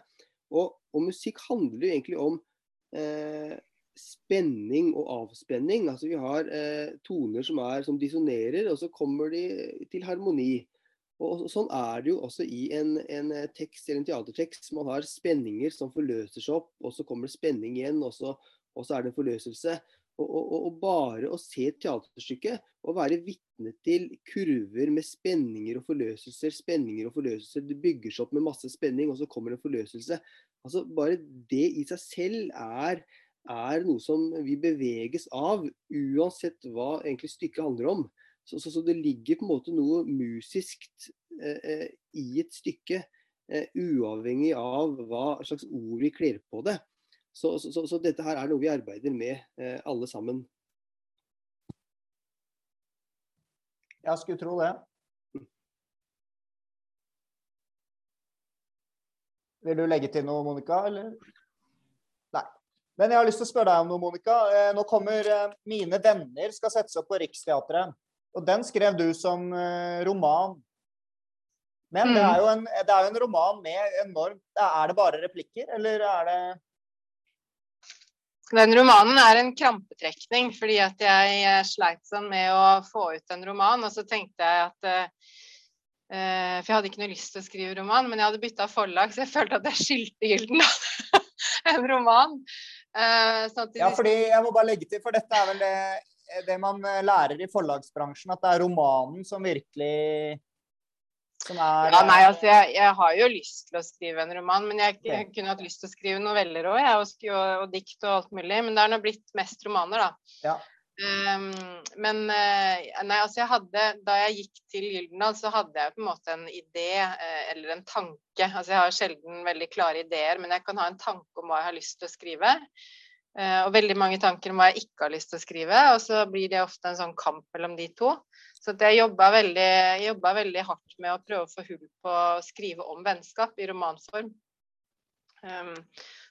Og, og musikk handler jo egentlig om eh, spenning og avspenning. Altså Vi har eh, toner som, er, som dissonerer, og så kommer de til harmoni. Og Sånn er det jo også i en, en tekst eller en teatertekst. Man har spenninger som forløser seg opp, og så kommer det spenning igjen, og så, og så er det en forløselse. Og, og, og, bare å se et teaterstykke og være vitne til kurver med spenninger og forløselser, spenninger og forløselser. Det bygger seg opp med masse spenning, og så kommer en forløselse. Altså Bare det i seg selv er, er noe som vi beveges av, uansett hva egentlig stykket handler om. Så, så, så det ligger på en måte noe musisk eh, eh, i et stykke, eh, uavhengig av hva slags ord vi kler på det. Så, så, så, dette her er noe vi arbeider med eh, alle sammen. Jeg skulle tro det. Vil du legge til noe, Monica? Eller? Nei. Men jeg har lyst til å spørre deg om noe, Monica. Eh, nå kommer eh, 'Mine venner' skal settes opp på Riksteatret. Og den skrev du som eh, roman. Men det er, jo en, det er jo en roman med enormt Er det bare replikker, eller er det den romanen er en krampetrekning, fordi at jeg sleit sånn med å få ut en roman. Og så tenkte jeg at uh, For jeg hadde ikke noe lyst til å skrive roman, men jeg hadde bytta forlag, så jeg følte at jeg skyldte Gylden en roman. Uh, ja, fordi jeg må bare legge til, for dette er vel det, det man lærer i forlagsbransjen, at det er romanen som virkelig er, ja, nei, altså jeg, jeg, har jo lyst til å skrive en roman, men jeg, jeg kunne hatt lyst til å skrive noveller òg, og, og, og, dikt og alt mulig. Men det er nå blitt mest romaner, da. Ja. Um, men eh, nei, altså jeg hadde Da jeg gikk til Gyldendal, så hadde jeg på en måte en idé eh, eller en tanke. Altså jeg har sjelden veldig klare ideer, men jeg kan ha en tanke om hva jeg har lyst til å skrive. Uh, og veldig mange tanker om hva jeg ikke har lyst til å skrive. Og så blir det ofte en sånn kamp mellom de to. Så jeg jobba veldig, veldig, hardt med å prøve å få hull på å skrive om vennskap i romanform. Um,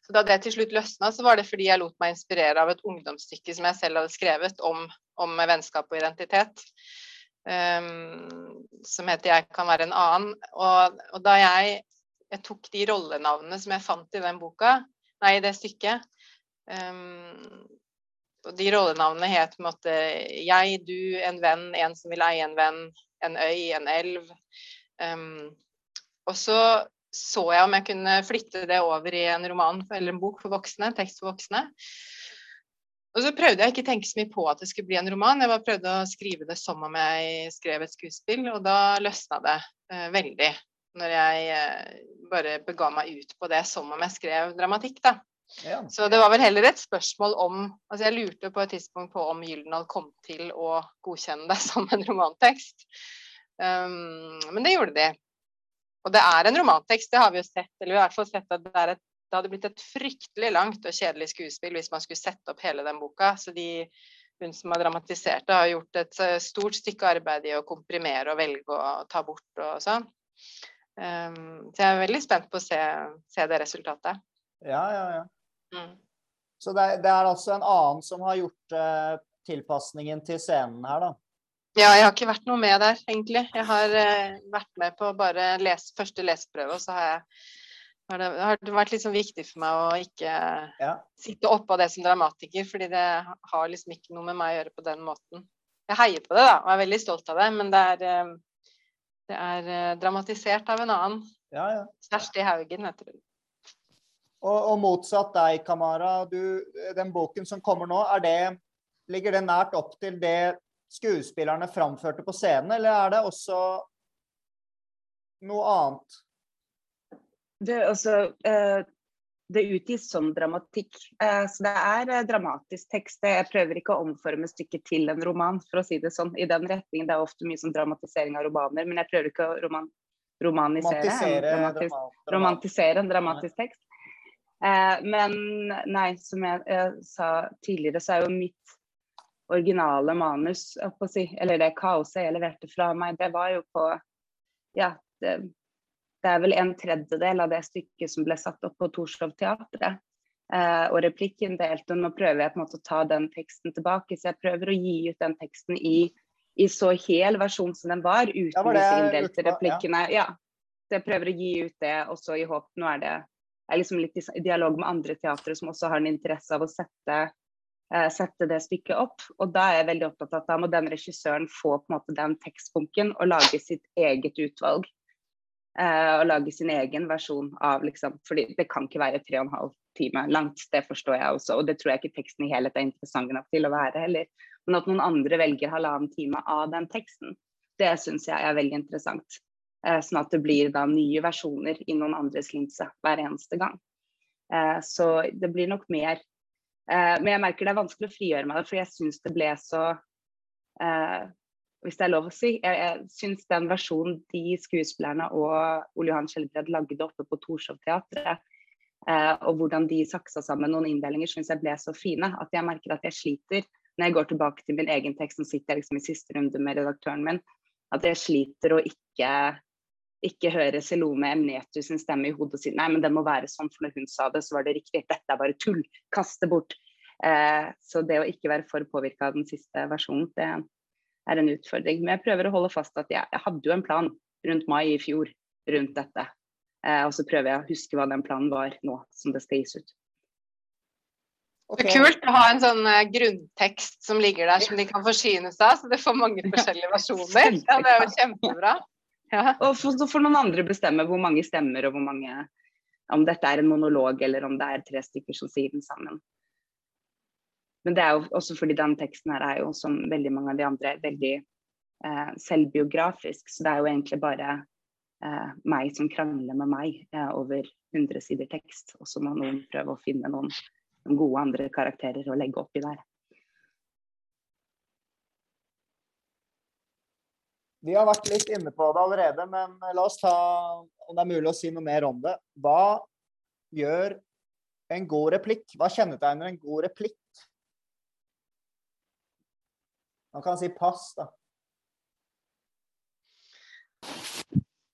så da det til slutt løsna, så var det fordi jeg lot meg inspirere av et ungdomsstykke som jeg selv hadde skrevet om, om vennskap og identitet. Um, som heter 'Jeg kan være en annen'. Og, og da jeg, jeg, tok de rollenavnene som jeg fant i den boka, nei, i det stykket, um, de rollenavnene het på en måte jeg, du, en venn, en som vil eie en venn, en øy, en elv. Um, og så så jeg om jeg kunne flytte det over i en roman eller en bok for voksne, tekst for voksne. Og så prøvde jeg ikke å tenke så mye på at det skulle bli en roman, jeg bare prøvde å skrive det som om jeg skrev et skuespill, og da løsna det eh, veldig. Når jeg eh, bare bega meg ut på det som om jeg skrev dramatikk, da. Ja. Så det var vel heller et spørsmål om Altså jeg lurte på et tidspunkt på om Gyldendal kom til å godkjenne det som en romantekst. Um, men det gjorde de. Og det er en romantekst, det har vi jo sett. Eller vi har i hvert fall sett at det, et, det hadde blitt et fryktelig langt og kjedelig skuespill hvis man skulle sette opp hele den boka. Så de, hun som har dramatisert det, har gjort et eh, stort stykke arbeid i å komprimere og velge å ta bort og sånn. Um, så jeg er veldig spent på å se, se det resultatet. Ja, ja, ja. Mm. Så det, det er altså en annen som har gjort uh, tilpasningen til scenen her, da. Ja, jeg har ikke vært noe med der, egentlig. Jeg har uh, vært med på bare les, første leseprøve, og så har, jeg, har det, har det vært liksom viktig for meg å ikke Ja. sitte oppå det som dramatiker, fordi det har liksom ikke noe med meg å gjøre på den måten. Jeg heier på det, da, og er veldig stolt av det, men det er, eh, det er dramatisert av en annen. Ja, ja. Kjersti Haugen heter hun. Og, og motsatt deg, Kamara. Du, den boken som kommer nå, det, ligger det nært opp til det skuespillerne framførte på scenen, eller er det også noe annet? Det, altså, det utgis som dramatikk. Eh, så det er eh, dramatisk tekst. Jeg prøver ikke å omforme stykket til en roman, for å si det sånn. I den retningen. Det er ofte mye som dramatisering av romaner, men jeg prøver ikke å roman, romanisere en dramatisk, drama- drama- romantisere en dramatisk tekst. Eh, men nei, som jeg, jeg, sa tidligere, så er jo mitt originale manus, si, eller det kaoset jeg leverte fra meg, det var jo på Ja, det, det er vel en tredjedel av det stykket som ble satt opp på Torshov Teatret. Eh, og replikken delte. Nå prøver jeg på en måte å ta den teksten tilbake, så jeg prøver å gi ut den teksten i, i så hel versjon som den var, uten Ja, var det disse inndelte replikkene. ja. Ja. Så jeg prøver å gi ut det, og så i håp Nå er det er liksom litt i dialog med andre teatre som også har en interesse av å sette, eh, sette det stykket opp. Og da er jeg veldig opptatt av at da må den regissøren få på en måte den tekstbunken og lage sitt eget utvalg. Eh, og lage sin egen versjon av liksom fordi det kan ikke være tre og en halv time langt, det forstår jeg også. Og det tror jeg ikke teksten i helhet er interessant nok til å være heller. Men at noen andre velger halvannen time av den teksten, det syns jeg er veldig interessant. Eh, sånn at det blir da nye versjoner i noen andres linse hver eneste gang. Eh, så det blir nok mer. Eh, men jeg merker det er vanskelig å frigjøre meg, for jeg syns det ble så Hvis det er lov å si. Jeg, jeg syns den versjonen de skuespillerne og Ole Johan Skjelbred lagde oppe på Torshov Teatret, eh, og hvordan de saksa sammen noen inndelinger, syns jeg ble så fine at jeg merker at jeg sliter når jeg går tilbake til min egen tekst, som sitter liksom i siste runde med redaktøren min, at jeg sliter å ikke ikke høre Selome Emnetus sin stemme i hodet sitt. nei, men den må være sånn, for når hun sa det, så var det riktig. Dette er bare tull. Kast det bort. Eh, så det å ikke være for påvirka av den siste versjonen, det er en utfordring. Men jeg prøver å holde fast at jeg, jeg hadde jo en plan rundt mai i fjor rundt dette. Eh, og så prøver jeg å huske hva den planen var nå som det skal gis ut. Det er kult å ha en sånn eh, grunntekst som ligger der som de kan forsyne seg av, så det får mange forskjellige versjoner. Ja, det er jo kjempebra. Ja. Og så får noen andre bestemme hvor mange stemmer og hvor mange Om dette er en monolog eller om det er tre stykker som sier den sammen. Men det er jo også fordi den teksten her er jo som veldig mange av de andre veldig eh, selvbiografisk. Så det er jo egentlig bare eh, meg som krangler med meg eh, over 100 sider tekst. Og så må noen prøve å finne noen, noen gode andre karakterer å legge oppi der. Vi har vært litt inne på det allerede, men la oss ta om det er mulig å si noe mer om det. Hva gjør en god replikk? Hva kjennetegner en god replikk? Man kan si pass, da.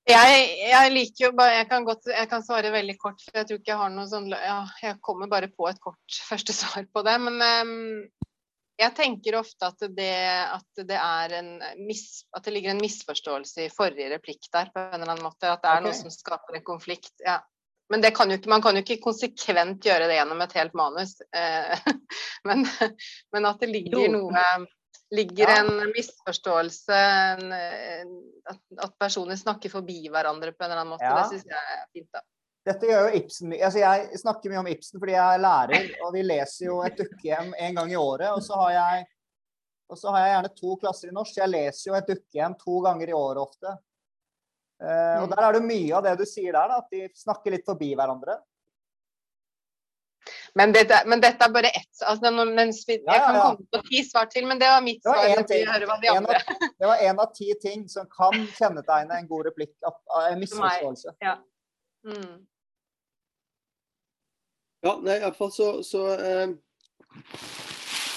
Jeg, jeg liker jo bare jeg kan, godt, jeg kan svare veldig kort, for jeg tror ikke jeg har noe sånn ja, Jeg kommer bare på et kort første svar på det. Men um, jeg tenker ofte at det, at det er en mis, at det ligger en misforståelse i forrige replikk der, på en eller annen måte. At det er okay. noe som skaper en konflikt. Ja. Men det kan ikke, man kan jo ikke konsekvent gjøre det gjennom et helt manus. Eh, men, men at det ligger Jo. noe ligger Ja. en misforståelse, en, en, at, at personer snakker forbi hverandre på en eller annen måte. Ja. Det syns jeg er fint, da. Dette gjør jo Ibsen mye. Altså, jeg snakker mye om Ibsen fordi jeg er lærer, og vi leser jo et dukkehjem en gang i året. Og så har jeg, så har jeg gjerne to klasser i norsk. så Jeg leser jo et dukkehjem to ganger i året ofte. Uh, og Mm. der er det mye av det du sier der, da, at de snakker litt forbi hverandre. Men dette, men dette er bare ett altså, når, mens vi, Ja, Jeg ja, kan komme på ti svar til, men det var mitt svar. av, det var én av ti ting som kan kjennetegne en god replikk. av En misforståelse. Mm. Ja, nei, iallfall så, så, eh,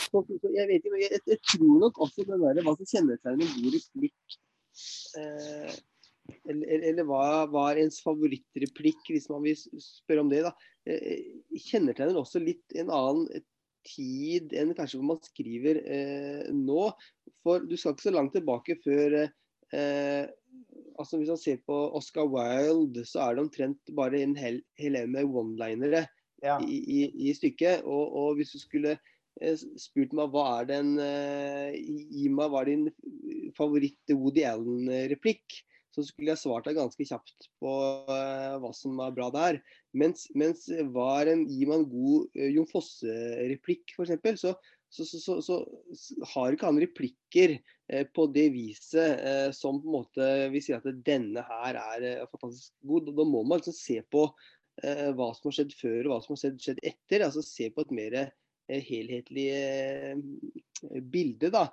så, Jeg vet ikke, men jeg, jeg tror nok også det der, hva som kjennetegner en god replikk eh, eller, eller hva var ens favorittreplikk, hvis man vil spørre om det, da. Eh, kjennetegner også litt en annen tid enn kanskje hvor man skriver eh, nå. For du skal ikke så langt tilbake før eh, altså Hvis man ser på Oscar Wilde, så er det omtrent bare en hel, hel med one-linere Ja. i, i, i stykket. Og, og hvis du skulle eh, spurt meg hva er den uh, Gi meg hva er din favoritt Woody Allen-replikk, så skulle jeg svart deg ganske kjapt på uh, hva som er bra der. Mens, mens hva er en Gi meg en god uh, Jon Fosse-replikk, f.eks., så, så, så, så, så har ikke han replikker på det viset eh, som på en måte vil si at denne her er eh, fantastisk god. Da, må man liksom se på eh, hva som har skjedd før og hva som har skjedd, etter. altså Se på et mer eh, helhetlig eh, bilde. da.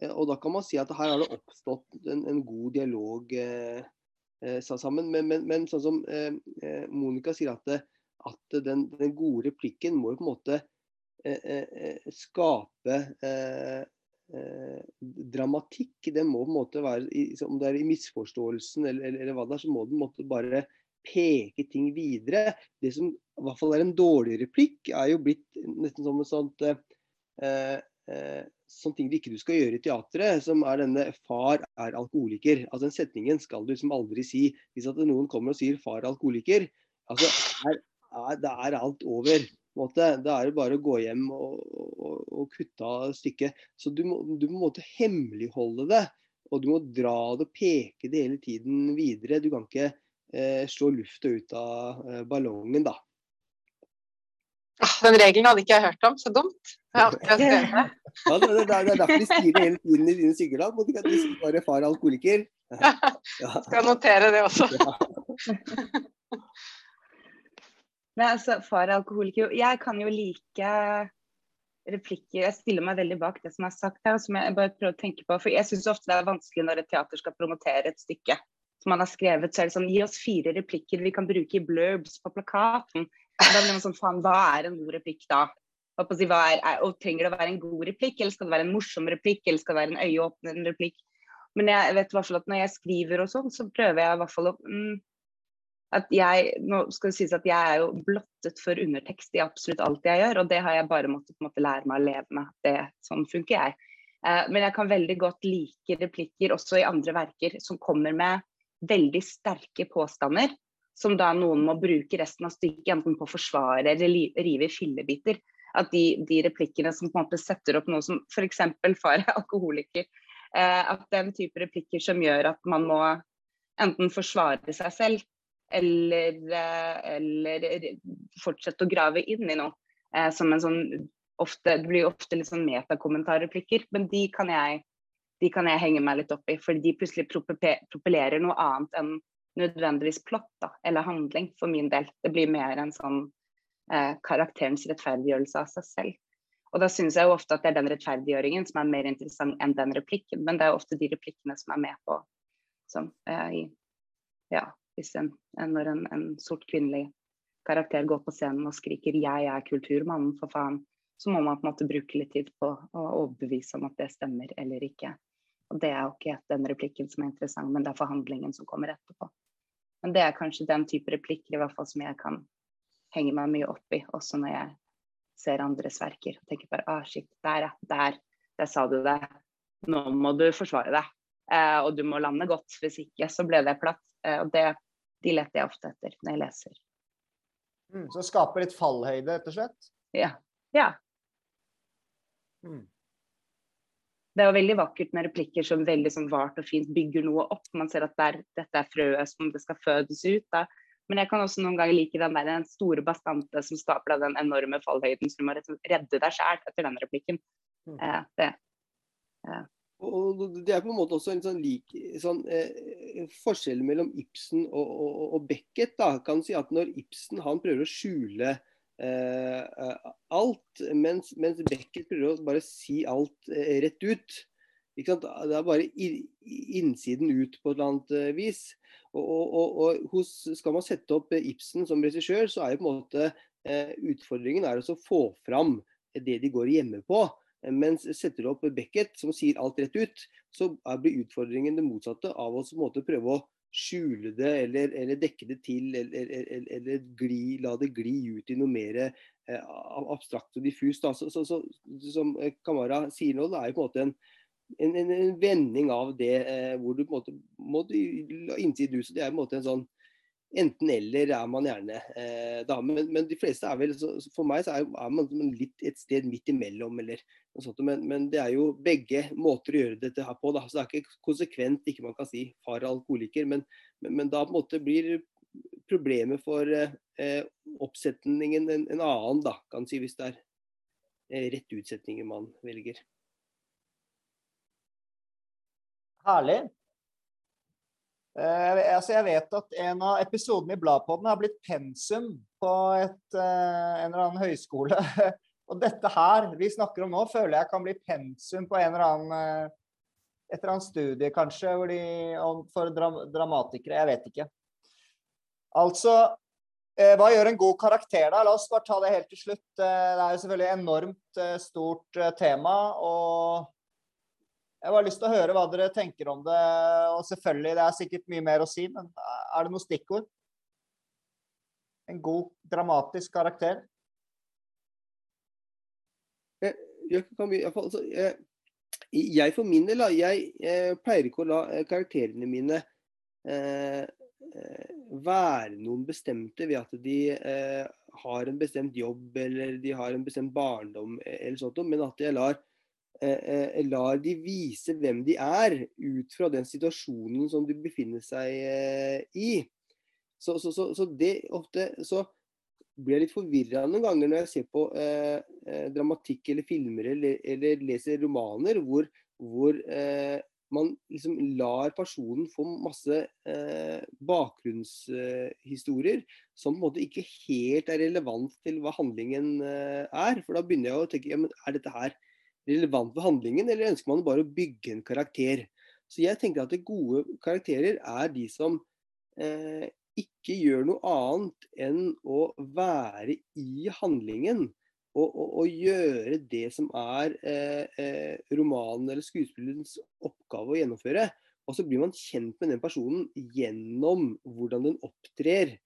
Eh, Og da kan man si at her har det oppstått en, en god dialog eh, eh, sammen. Men, men, men sånn som eh, eh, Monica sier at, at den, den gode replikken må jo på en måte eh, eh, skape eh, dramatikk. Det må på en måte være, om det er i misforståelsen eller, eller, eller hva det er, så må den måte bare peke ting videre. Det som i hvert fall er en dårlig replikk, er jo blitt nesten som en sånt eh, eh, sånn ting du ikke skal gjøre i teatret, som er denne 'far er alkoholiker'. Altså Den setningen skal du liksom aldri si. Hvis at noen kommer og sier 'far er alkoholiker', altså er, er, er alt over. Måte. Da er det bare å gå hjem og, og, og kutte av stykket. Så du må, du må på en måte hemmeligholde det. Og du må dra det og peke det hele tiden videre. Du kan ikke eh, slå lufta ut av eh, ballongen, da. Ah, Den regelen hadde ikke jeg hørt om, så dumt. Jeg har skrevet det. Ja, det, det, det er derfor de sier det hele tiden i dine stykker. da, ikke at De bare 'far er alkoholiker'. Ja. Skal notere det også. Nei, altså, far er alkoholiker. Jeg kan jo like replikker Jeg stiller meg veldig bak det som er sagt her, og som jeg bare prøver å tenke på. For jeg syns ofte det er vanskelig når et teater skal promotere et stykke som man har skrevet. Så er det sånn Gi oss fire replikker vi kan bruke i blurbs på plakaten. Da blir man sånn Faen, hva er en god replikk da? Si, er, og Trenger det å være en god replikk, eller skal det være en morsom replikk, eller skal det være en øyeåpnende replikk? Men jeg vet i hvert fall at når jeg skriver og sånn, så prøver jeg i hvert fall å mm, at jeg, nå skal det sies at jeg er jo blottet for undertekst i absolutt alt jeg gjør, og det har jeg bare måttet måte lære meg å leve med. Det, sånn funker jeg. Eh, men jeg kan veldig godt like replikker også i andre verker som kommer med veldig sterke påstander, som da noen må bruke resten av stykket enten på å forsvare eller rive i fillebiter. At de, de replikkene som på en måte setter opp noe som f.eks. far er alkoholiker, eh, at den type replikker som gjør at man må enten forsvare seg selv eller, eh, eller fortsette å grave inn i noe. Eh, som en sånn ofte, Det blir ofte litt sånn metakommentarreplikker, men de kan, jeg, de kan jeg henge meg litt opp i. Fordi de plutselig propellerer noe annet enn nødvendigvis plott da, eller handling, for min del. Det blir mer en sånn eh, karakterens rettferdiggjørelse av seg selv. Og da syns jeg jo ofte at det er den rettferdiggjøringen som er mer interessant enn den replikken. Men det er ofte de replikkene som er med på som eh, Ja, hvis en, en, når en, en sort kvinnelig karakter går på scenen og skriker 'jeg er kulturmannen', for faen, så må man på en måte bruke litt tid på å overbevise om at det stemmer eller ikke. Og det er jo ikke den replikken som er interessant, men det er forhandlingen som kommer etterpå. Men det er kanskje den type replikker i hvert fall som jeg kan henge meg mye opp i, også når jeg ser andres verker. og tenker bare ah, shit, der, ja. Der, der sa du det. Nå må du forsvare deg. Eh, og du må lande godt, hvis ikke så ble det platt. Eh, og det, de leter jeg ofte etter når jeg leser. Mm, så skape litt fallhøyde, rett og slett. Ja. ja. Mm. det er jo veldig vakkert med replikker som veldig sånn vart og fint bygger noe opp. Man ser at det er, dette er frøet som det skal fødes ut. av. Men jeg kan også noen ganger like den der den store bastante som skaper den enorme fallhøyden, så du må redde deg sjæl etter den replikken. Mm. Eh, det. Eh. Og Det er på en måte også en sånn lik sånn, eh, forskjell mellom Ibsen og, og, og, Beckett. da, kan si at Når Ibsen han prøver å skjule Eh, eh, alt, mens, mens, Beckett prøver å bare si alt eh, rett ut. Det er bare innsiden ut på et eller annet vis. Og, og, og hos, Skal man sette opp Ibsen som regissør, så er jo på en måte utfordringen er å få fram det de går hjemme på. Mens setter du opp Beckett, som sier alt rett ut, så blir utfordringen det motsatte av å prøve å skjule det eller, eller dekke det til, eller, eller, eller gli, la det gli ut i noe mer eh, abstrakt og diffust. Så, så, så, som Kamara sier nå, det er jo på en måte en, en, en, en vending av det eh, hvor du på en måte må innside så Det er på en måte en sånn enten-eller er man gjerne eh, da. Men, men, de fleste er vel For meg så er, er, man litt et sted midt imellom, eller noe sånt. Men, men, det er jo begge måter å gjøre dette her på. Da. Så det er ikke konsekvent ikke man kan si far alkoholiker, men, men, da på en måte blir problemet for eh, oppsetningen en, en, annen, da, kan si, hvis det er eh, rett utsetninger man velger. Herlig. Uh, altså jeg vet at en av episodene i Bladpodden har blitt pensum på et, uh, en eller annen høyskole. og dette her vi snakker om nå, føler jeg kan bli pensum på en eller annen, uh, et eller annet studie, kanskje, de, for dram dramatikere. Jeg vet ikke. Altså hva gjør en god karakter, da? La oss bare ta det helt til slutt. Det er jo selvfølgelig enormt stort tema. og jeg har lyst til å høre hva dere tenker om det. Og selvfølgelig, det er sikkert mye mer å si, men er det noen stikkord? En god, dramatisk karakter? Jeg, jeg, altså, jeg, jeg for min del, jeg, pleier ikke å la eh, karakterene mine eh, eh, være noen bestemte ved at de eh, har en bestemt jobb eller de har en bestemt barndom, eller sånt, men at jeg lar Eh, eh, lar de vise hvem de er, ut fra den situasjonen som de befinner seg eh, i. Så, så, så, så det ofte så blir jeg litt forvirra noen ganger når jeg ser på eh, dramatikk eller filmer eller, eller leser romaner hvor, hvor eh, man liksom lar personen få masse eh, bakgrunnshistorier som på en måte ikke helt er relevant til hva handlingen er. For da begynner jeg å tenke ja, men er dette her relevant for handlingen, eller ønsker man bare å bygge en karakter? Så jeg tenker at gode karakterer er de som eh, ikke gjør noe annet enn å være i handlingen. Og, og, og gjøre det som er eh, eh, romanen eller skuespillerens oppgave å gjennomføre. Og så blir man kjent med den personen gjennom hvordan den opptrer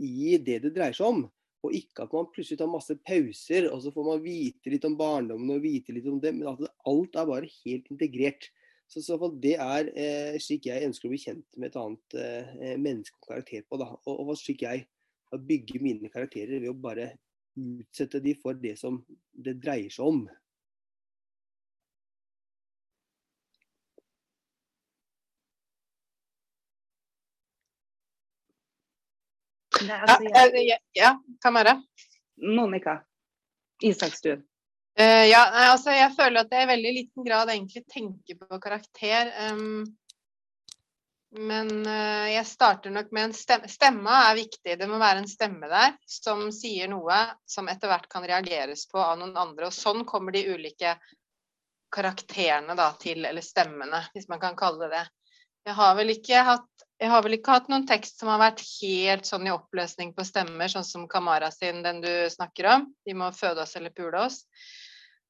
i det det dreier seg om. Og ikke at man plutselig tar masse pauser, og så får man vite litt om barndommen og vite litt om det. Men at alt er bare helt integrert. Så, så det er eh, slik jeg ønsker å bli kjent med et annet eh, menneske og karakter på. Da. Og, og slik jeg bygger mine karakterer ved å bare utsette de for det som det dreier seg om. Altså, jeg... ja, ja, Kamara? Monica Isakstuen. Uh, ja, altså jeg føler at jeg i veldig liten grad egentlig tenker på karakter. Um, men uh, jeg starter nok med en stemme. Stemma er viktig. Det må være en stemme der som sier noe som etter hvert kan reageres på av noen andre. Og sånn kommer de ulike karakterene da, til, eller stemmene, hvis man kan kalle det det. Jeg har vel ikke hatt jeg har vel ikke hatt noen tekst som har vært helt sånn i oppløsning på stemmer, sånn som Kamara sin, den du snakker om. De må føde oss eller pule oss.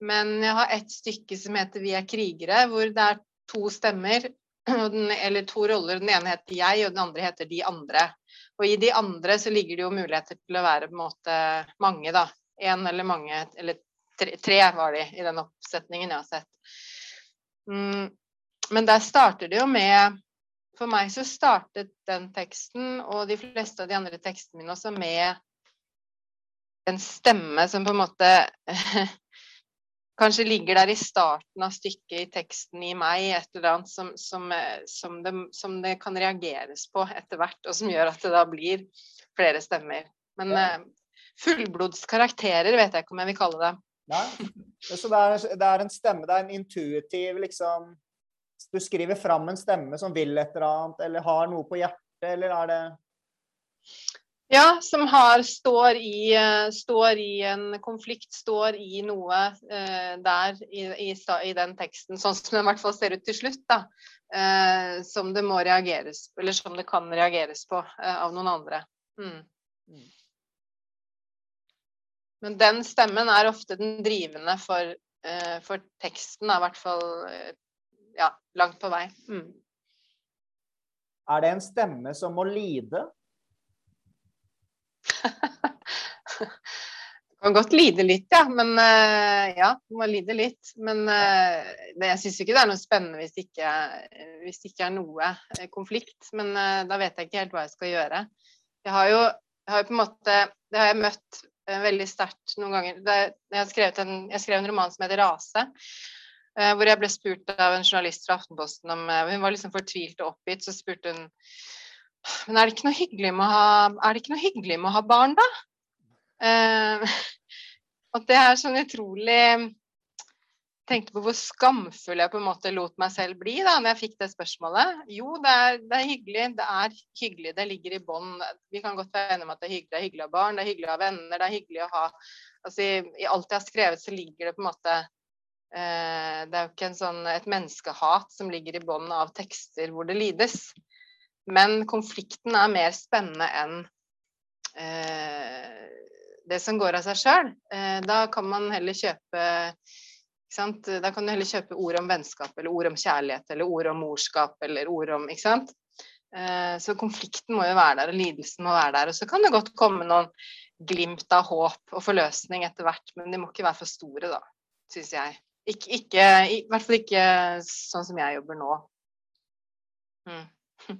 Men jeg har et stykke som heter 'Vi er krigere', hvor det er to stemmer, eller to roller. Den ene heter 'jeg', og den andre heter 'de andre'. Og i de andre så ligger det jo muligheter til å være på en måte mange, da. Én eller mange, eller tre, tre, var de i den oppsetningen jeg har sett. Mm. Men der starter det jo med for meg så startet den teksten og de fleste av de andre tekstene mine også med en stemme som på en måte kanskje ligger der i starten av stykket i teksten i meg, et eller annet som, som, eh, som, det, som det, kan reageres på etter hvert, og som gjør at det da blir flere stemmer. Men ja. uh, fullblods vet jeg ikke om jeg vil kalle det. Nei, så det er, det er en stemme, det er en intuitiv liksom Du skriver fram en stemme som vil et eller annet, eller har noe på hjertet, eller er det ja, som har, står, i, eh, står i en konflikt, står i noe uh, der i, i, i, den teksten, sånn som den i hvert fall ser ut til slutt, da. Uh, som det må reageres eller som det kan reageres på uh, av noen andre. Mm. mm. Men den stemmen er ofte den drivende for, for teksten, i hvert fall ja, langt på vei. Mm. Er det en stemme som må lide? Du kan godt lide litt, ja. Men uh, ja, du må lide litt. Men uh, det, jeg syns ikke det er noe spennende hvis det ikke, hvis det ikke er noe uh, konflikt. Men da vet jeg ikke helt hva jeg skal gjøre. Jeg har jo, jeg har på en måte Det har jeg møtt veldig sterkt noen ganger. Det, jeg, en, jeg, skrev en roman som heter 'Rase'. Hvor jeg ble spurt av en journalist fra Aftenposten om Hun var liksom fortvilt og oppgitt. Så spurte hun men er det ikke noe hyggelig med å ha, er det ikke noe hyggelig med å ha barn, da? Uh, og det er sånn utrolig tenkte på hvor skamfull jeg på en måte lot meg selv bli da når jeg fikk det spørsmålet. Jo, det er, det er hyggelig. Det er hyggelig. Det ligger i bånn. Vi kan godt være enige om at det er hyggelig. Det er hyggelig å ha barn, det er hyggelig å ha venner, det er hyggelig å ha altså i, i alt jeg har skrevet, så ligger det på en måte eh, Det er jo ikke sånn, et menneskehat som ligger i bånn av tekster hvor det lides. Men konflikten er mer spennende enn eh, det som går av seg sjøl. Eh, da kan man heller kjøpe Da kan du heller kjøpe ord om vennskap, eller ord om kjærlighet, eller ord om morskap, eller ord om Ikke sant. Eh, så konflikten må jo være der, og lidelsen må være der. Og så kan det godt komme noen glimt av håp og forløsning etter hvert, men de må ikke være for store, da, syns jeg. Ikke, ikke, I hvert fall ikke sånn som jeg jobber nå. Mm.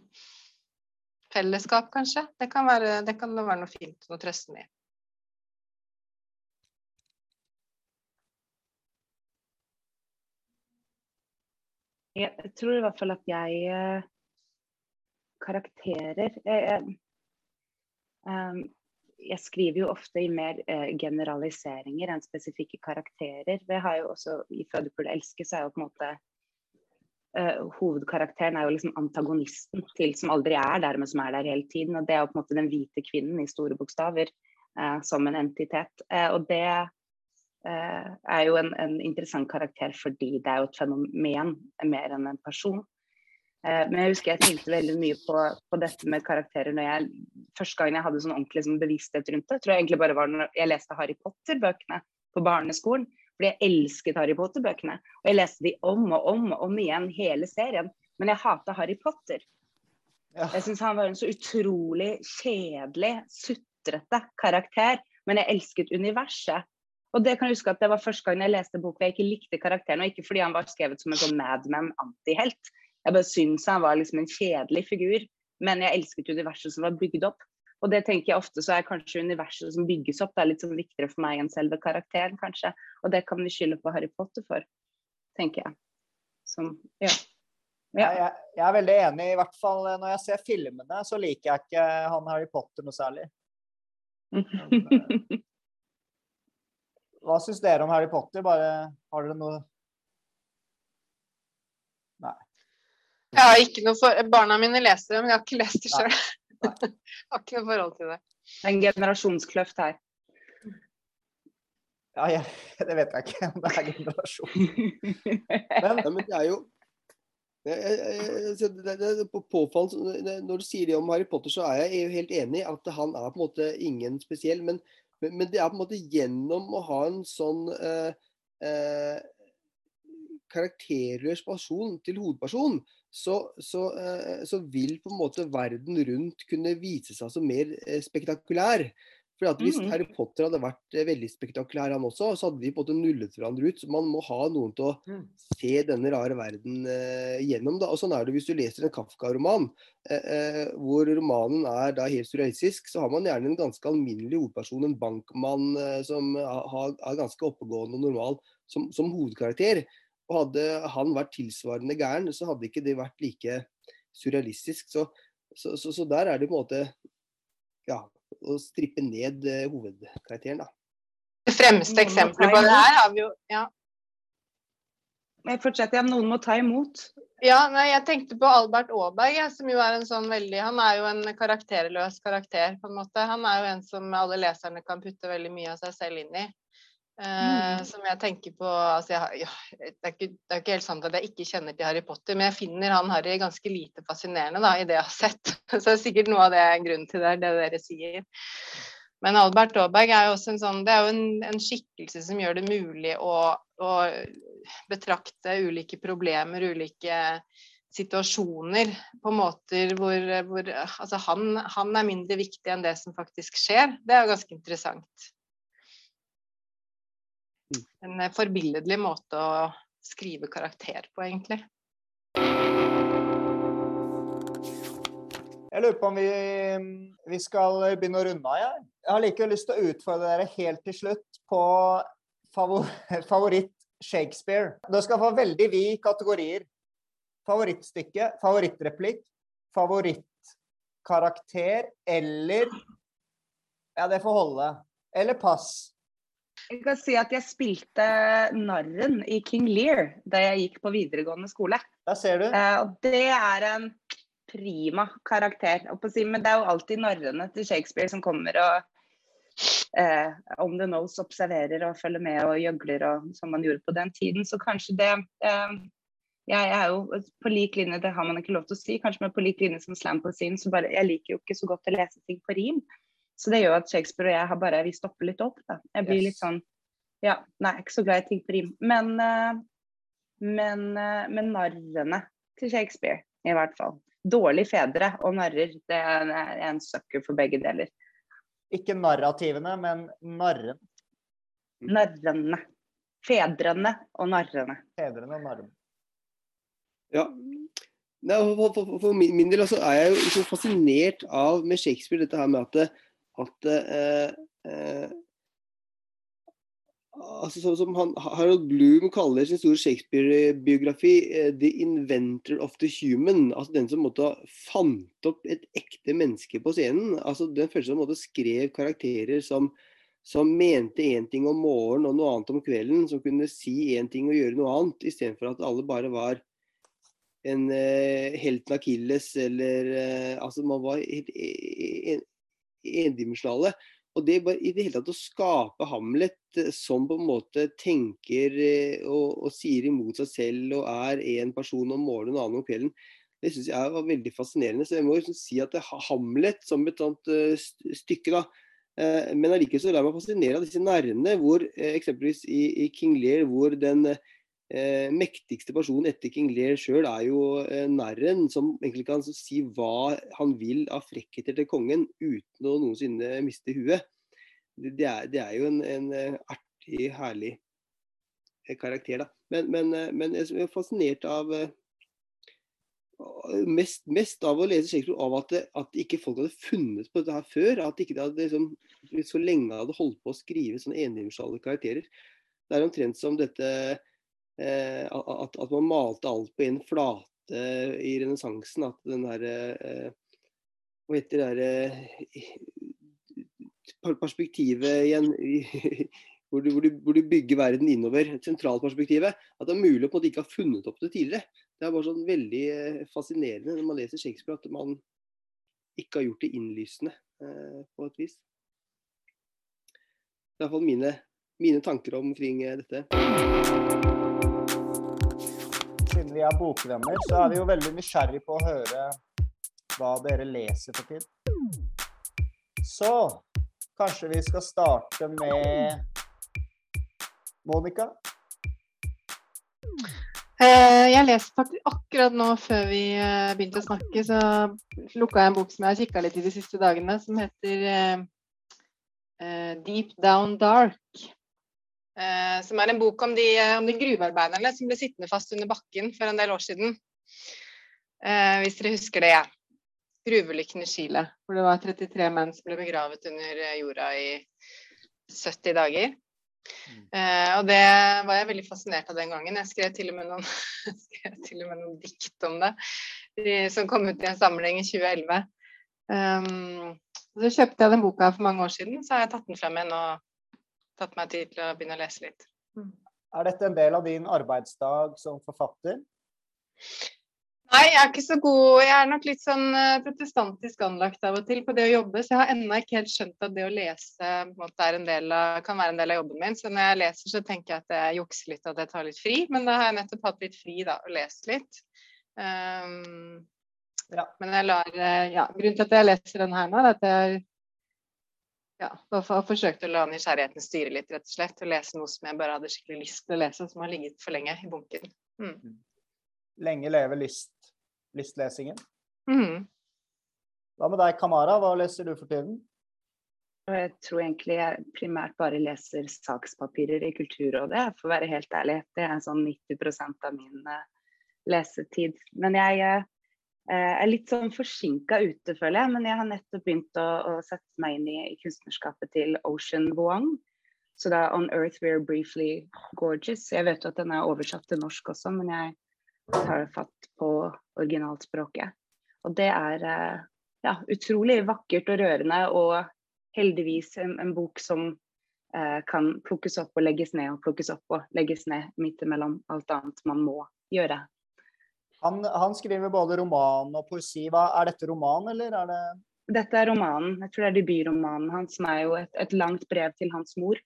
Fellesskap, kanskje. Det kan være, det kan være noe fint, noe trøstende. Jeg tror i hvert fall at jeg Karakterer Karakterer jeg, um, jeg skriver jo ofte i mer eh, generaliseringer enn spesifikke karakterer. Det har jo også I 'Føde, pulle, elske' så er jo på en måte eh, hovedkarakteren er jo liksom antagonisten til som aldri er der, men som er der hele tiden. Og det er jo på en måte den hvite kvinnen i store bokstaver eh, som en entitet. Uh, og det er jo en, en, interessant karakter fordi det er jo et fenomen mer enn en person. Men jeg husker jeg tenkte veldig mye på, på, dette med karakterer når jeg Første gang jeg hadde sånn ordentlig sånn bevissthet rundt det, tror jeg egentlig bare var når jeg leste Harry Potter-bøkene på barneskolen. Fordi jeg elsket Harry Potter-bøkene. Og jeg leste de om og om og om igjen, hele serien. Men jeg hata Harry Potter. Ja. Jeg syns han var en så utrolig kjedelig, sutrete karakter. Men jeg elsket universet. Og det kan jeg huske at det var første gang jeg leste boka jeg ikke likte karakteren. Og ikke fordi han var skrevet som en sånn Madman-antihelt. Jeg bare syns han var liksom en kjedelig figur. Men jeg elsket universet som var bygd opp. Og det tenker jeg ofte så er kanskje universet som bygges opp, det er litt sånn viktigere for meg enn selve karakteren, kanskje. Og det kan vi skylde på Harry Potter for, tenker jeg. Som, ja. Ja. Jeg, jeg, er veldig enig, i hvert fall når jeg ser filmene, så liker jeg ikke han Harry Potter noe særlig. Eh, hva syns dere om Harry Potter? Bare, har dere noe Jeg har ikke noe for... Barna mine leser det, men jeg har ikke lest det sjøl. Har ikke noe forhold til det. Det er en generasjonskløft her. Ja, jeg, det vet jeg ikke om det er generasjon. Men, ja, men det er jo det, det, påfallende, Når du sier det om Harry Potter, så er jeg helt enig i at han er på en måte ingen spesiell. Men, men, det er på en måte gjennom å ha en sånn eh, eh, karakterløs person til hovedperson, så, så, eh, så, vil på en måte verden rundt kunne vise seg som mer eh, spektakulær. For at Hvis mm. Harry Potter hadde vært eh, veldig spektakulær, han også, så hadde vi på en måte nullet hverandre ut. så Man må ha noen til å mm. se denne rare verden eh, gjennom. Da. Og Sånn er det hvis du leser en Kafka-roman, eh, eh, hvor romanen er da helt surrealistisk. Så har man gjerne en ganske alminnelig hovedperson, en bankmann eh, som har, er ganske oppegående og normal. som, som hovedkarakter. Og hadde han vært tilsvarende gæren, så hadde ikke det vært like surrealistisk. Så, så, så, så der er det på en måte ja, å strippe ned eh, hovedkarakteren, da. Det fremste eksempelet på det her har vi jo ja. Jeg fortsetter, ja, Noen må ta imot. Ja, nei, jeg tenkte på Albert Aaberg, som jo er en sånn veldig Han er jo en karakterløs karakter, på en måte. Han er jo en som alle leserne kan putte veldig mye av seg selv inn i. Mm. Som jeg tenker på altså jeg, ja, det, er ikke, det, er ikke, helt sant at jeg ikke kjenner til Harry Potter, men jeg finner han Harry ganske lite fascinerende da, i det jeg har sett. Så det er sikkert noe av det grunnen til det, det dere sier. Men Albert Aaberg er jo også en sånn, det er jo en, en skikkelse som gjør det mulig å, å, betrakte ulike problemer, ulike situasjoner på måter hvor, hvor altså han, han, er mindre viktig enn det som faktisk skjer. Det er jo ganske interessant. Mm. En forbilledlig måte å skrive karakter på, egentlig. Jeg lurer på om vi, vi skal begynne å runde av. Ja. Jeg har likevel lyst til å utfordre dere helt til slutt på favor favoritt Shakespeare. Dere skal få veldig vide kategorier. Favorittstykke, favorittreplikk, favorittkarakter eller Ja, det får holde. Eller pass. Jeg kan si at jeg spilte narren i King Lear da jeg gikk på videregående skole. Der ser du. Eh, og det er en prima karakter. Men det er jo alltid narrene til Shakespeare som kommer og eh, on the nose observerer og følger med og gjøgler og som man gjorde på den tiden. Så kanskje det eh, jeg er jo på lik linje, det har man ikke lov til å si, kanskje men på lik linje som slam på sin, så bare Jeg liker jo ikke så godt å lese ting på rim. Så det gjør at Shakespeare og jeg har bare Vi stopper litt opp, da. Jeg blir yes. litt sånn Ja, nei, jeg er ikke så glad i ting på rim. Men, uh, men, uh, men narrene til Shakespeare, i hvert fall dårlige fedre og narrer. Det er en sucker for begge deler. Ikke narrativene, men narren. Narrene. Fedrene og narrene. Fedrene og narrene. Ja. Nei, for, for, for, min del altså, er jeg jo så fascinert av med Shakespeare dette her med at, at eh, eh, altså som han, Harold Bloom kaller sin store Shakespeare-biografi uh, 'The Inventor of the Human'. altså Den som måtte fant opp et ekte menneske på scenen. altså Den første som måtte skrev karakterer som, som mente én ting om morgenen og noe annet om kvelden. Som kunne si én ting og gjøre noe annet, istedenfor at alle bare var en eh, helten Akilles eller eh, Altså man var helt endimensjonale. Og det bare i det hele tatt å skape Hamlet eh, som på en måte tenker eh, og, og sier imot seg selv og er en person om morgenen og en annen om kvelden, det syns jeg var veldig fascinerende. Så jeg må liksom si at det Hamlet som et sånt uh, stykke, da. Men allikevel så lar jeg meg fascinere av disse nærene, hvor eksempelvis i, i, King Lear, hvor den eh, mektigste personen etter King Lear sjøl er jo eh, narren, som egentlig kan si hva han vil av frekkheter til kongen uten å noensinne miste huet. Det, det, er, det er, jo en, en eh, artig, herlig eh, karakter, da. Men, men, eh, men jeg er fascinert av Mest, mest, av å lese Shakespeare av at, at ikke folk hadde funnet på dette her før. At ikke det hadde liksom, så lenge hadde holdt på å skrive sånne endimensjonale karakterer. Det er omtrent som dette at, at, man malte alt på en flate i renessansen. At den derre eh, Hva heter det derre eh, Perspektivet igjen hvor du, hvor, du, hvor du, bygger verden innover. Sentralperspektivet. At det er mulig å på en måte ikke ha funnet opp det tidligere. Det er bare sånn veldig fascinerende når man leser Shakespeare at man ikke har gjort det innlysende eh, på et vis. Det er iallfall mine, mine tanker omkring dette vi er bokvenner, så er vi jo veldig nysgjerrig på å høre hva dere leser for tid. Så kanskje vi skal starte med Monica? Eh, jeg leser faktisk akkurat nå før vi eh, begynte å snakke, så lukka jeg en bok som jeg har kikka litt i de siste dagene, som heter eh, Deep Down Dark. Eh, som er en bok om de, eh, om de, gruvearbeiderne som ble sittende fast under bakken for en del år siden. Eh, hvis dere husker det. Ja. Gruveulykken i Chile, hvor det var 33 menn som ble begravet under jorda i 70 dager. Eh, og det var jeg veldig fascinert av den gangen. Jeg skrev til og med noen, til og med noen dikt om det, de, som kom ut i en samling i 2011. Um, så kjøpte jeg den boka for mange år siden, så har jeg tatt den frem igjen og tatt meg tid til å begynne å lese litt. Er dette en del av din arbeidsdag som forfatter? Nei, jeg er ikke så god. Jeg er nok litt sånn eh, protestantisk anlagt av og til på det å jobbe, så jeg har ennå ikke helt skjønt at det å lese på en måte, en av, kan være en del av jobben min. Så når jeg leser, så tenker jeg at jeg jukser litt og at jeg tar litt fri. Men da har jeg nettopp hatt litt fri da, og lest litt. Um, ja. Men jeg lar eh, Ja, grunnen til at jeg leser den her nå, er at jeg ja, har forsøkt å la nysgjerrigheten styre litt, rett og slett. Og lese noe som jeg bare hadde skikkelig lyst til å lese, som har ligget for lenge i bunken. Mm. Lenge leve lyst, lystlesingen. Mm. Hva med deg, Kamara? Hva leser du for tiden? Jeg tror egentlig jeg primært bare leser sakspapirer i Kulturrådet, for å være helt ærlig. Det er sånn 90% av min uh, lesetid. Men jeg uh, er litt sånn forsinka ute, føler jeg. Men jeg har nettopp begynt å, å sette meg inn i, i kunstnerskapet til Ocean Wong. Så det er 'On Earth We're Briefly Gorgeous'. Jeg vet jo at den er oversatt til norsk også, men jeg tar fatt på originalspråket. Og det er eh, ja, utrolig vakkert og rørende, og heldigvis en, en bok som eh, kan plukkes opp og legges ned og plukkes opp og legges ned midt imellom alt annet man må gjøre. Han, han skriver både roman og poesi. Hva, er dette roman, eller er det Dette er romanen. Jeg tror det er debutromanen hans, som er jo et, et langt brev til hans mor.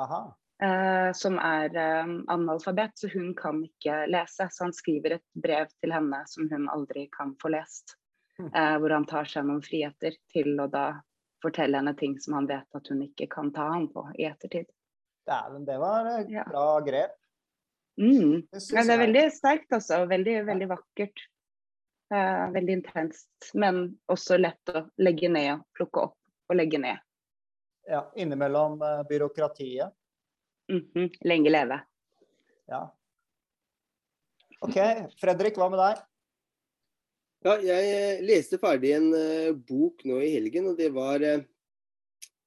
Aha. Uh, som er uh, analfabet, så hun kan ikke lese. Så han skriver et brev til henne som hun aldri kan få lest. Uh, hvor han tar seg noen friheter til å da fortelle henne ting som han vet at hun ikke kan ta ham på i ettertid. Dæven, det var et Ja. bra grep. Mm. Det Ja, det er veldig sterkt altså. veldig, veldig vakkert. Uh, veldig intenst, men også lett å legge ned og plukke opp og legge ned. Ja, innimellom uh, byråkratiet. Mhm. Lenge leve. Ja. OK, Fredrik, hva med deg? Ja, jeg leste ferdig en uh, bok nå i helgen, og det var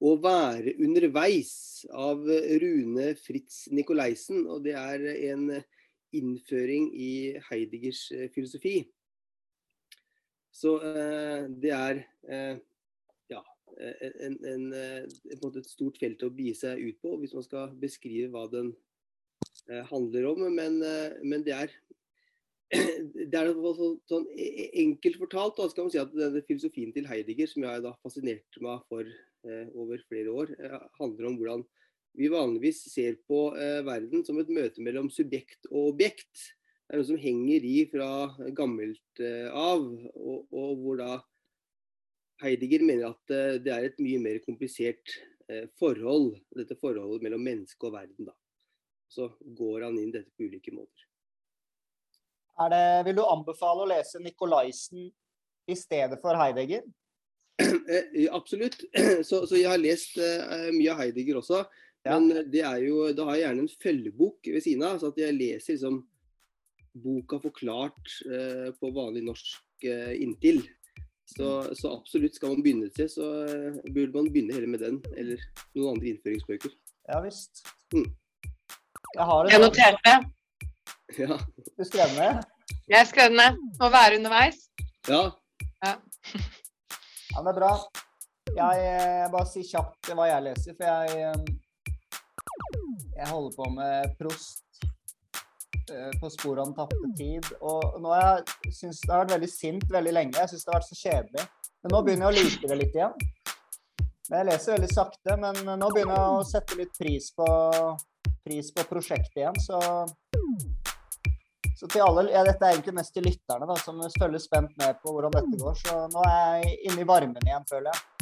'Å være underveis' av Rune Fritz Nikolaisen. Og det er en innføring i Heideggers eh, filosofi. Så eh, det er eh, ja, en, en, en et stort felt å begi seg ut på hvis man skal beskrive hva den handler om. Men, men det er det er så- sånn e- enkelt fortalt, da skal man si at denne filosofien til Heidegger, som jeg da fascinerte meg for over flere år, eh, handler om hvordan vi vanligvis ser på eh, verden som et møte mellom subjekt og objekt. Det er noe som henger i fra gammelt eh, av, og, og hvor da Heidegger mener at eh, det er et mye mer komplisert eh, forhold, dette forholdet mellom menneske og verden. da. Så går han inn dette på ulike måter. Er det, vil du anbefale å lese Nikolaisen i stedet for Heidegger? Eh, absolutt. Så, så jeg har lest eh, mye av Heidegger også. Ja. Men det er jo, da har jeg gjerne en følgebok ved siden av, så at jeg leser liksom boka forklart eh, på vanlig norsk eh, inntil. Så, så absolutt skal man begynne til, så eh, burde man begynne heller med den, eller noen andre innføringsbøker. Ja visst. Mm. Jeg har det. Jeg noterte. Ja. Du skrev ned? Jeg skrev den ned. Å være underveis. ja. Ja, men det er bra. Jeg eh, bare si kjapt hva jeg leser, for jeg eh, Jeg holder på med Prost eh, på sporet av den tapte tid. Og nå har jeg syns det har vært veldig sint veldig lenge. Jeg syns det har vært så kjedelig. Men nå begynner jeg å like det litt igjen. Men jeg leser veldig sakte, men nå begynner jeg å sette litt pris på, pris på prosjektet igjen, så så til alle, ja, Dette er egentlig mest til lytterne, da, som følger spent med på hvordan dette går. Så nå er jeg inne i varmen igjen, føler jeg.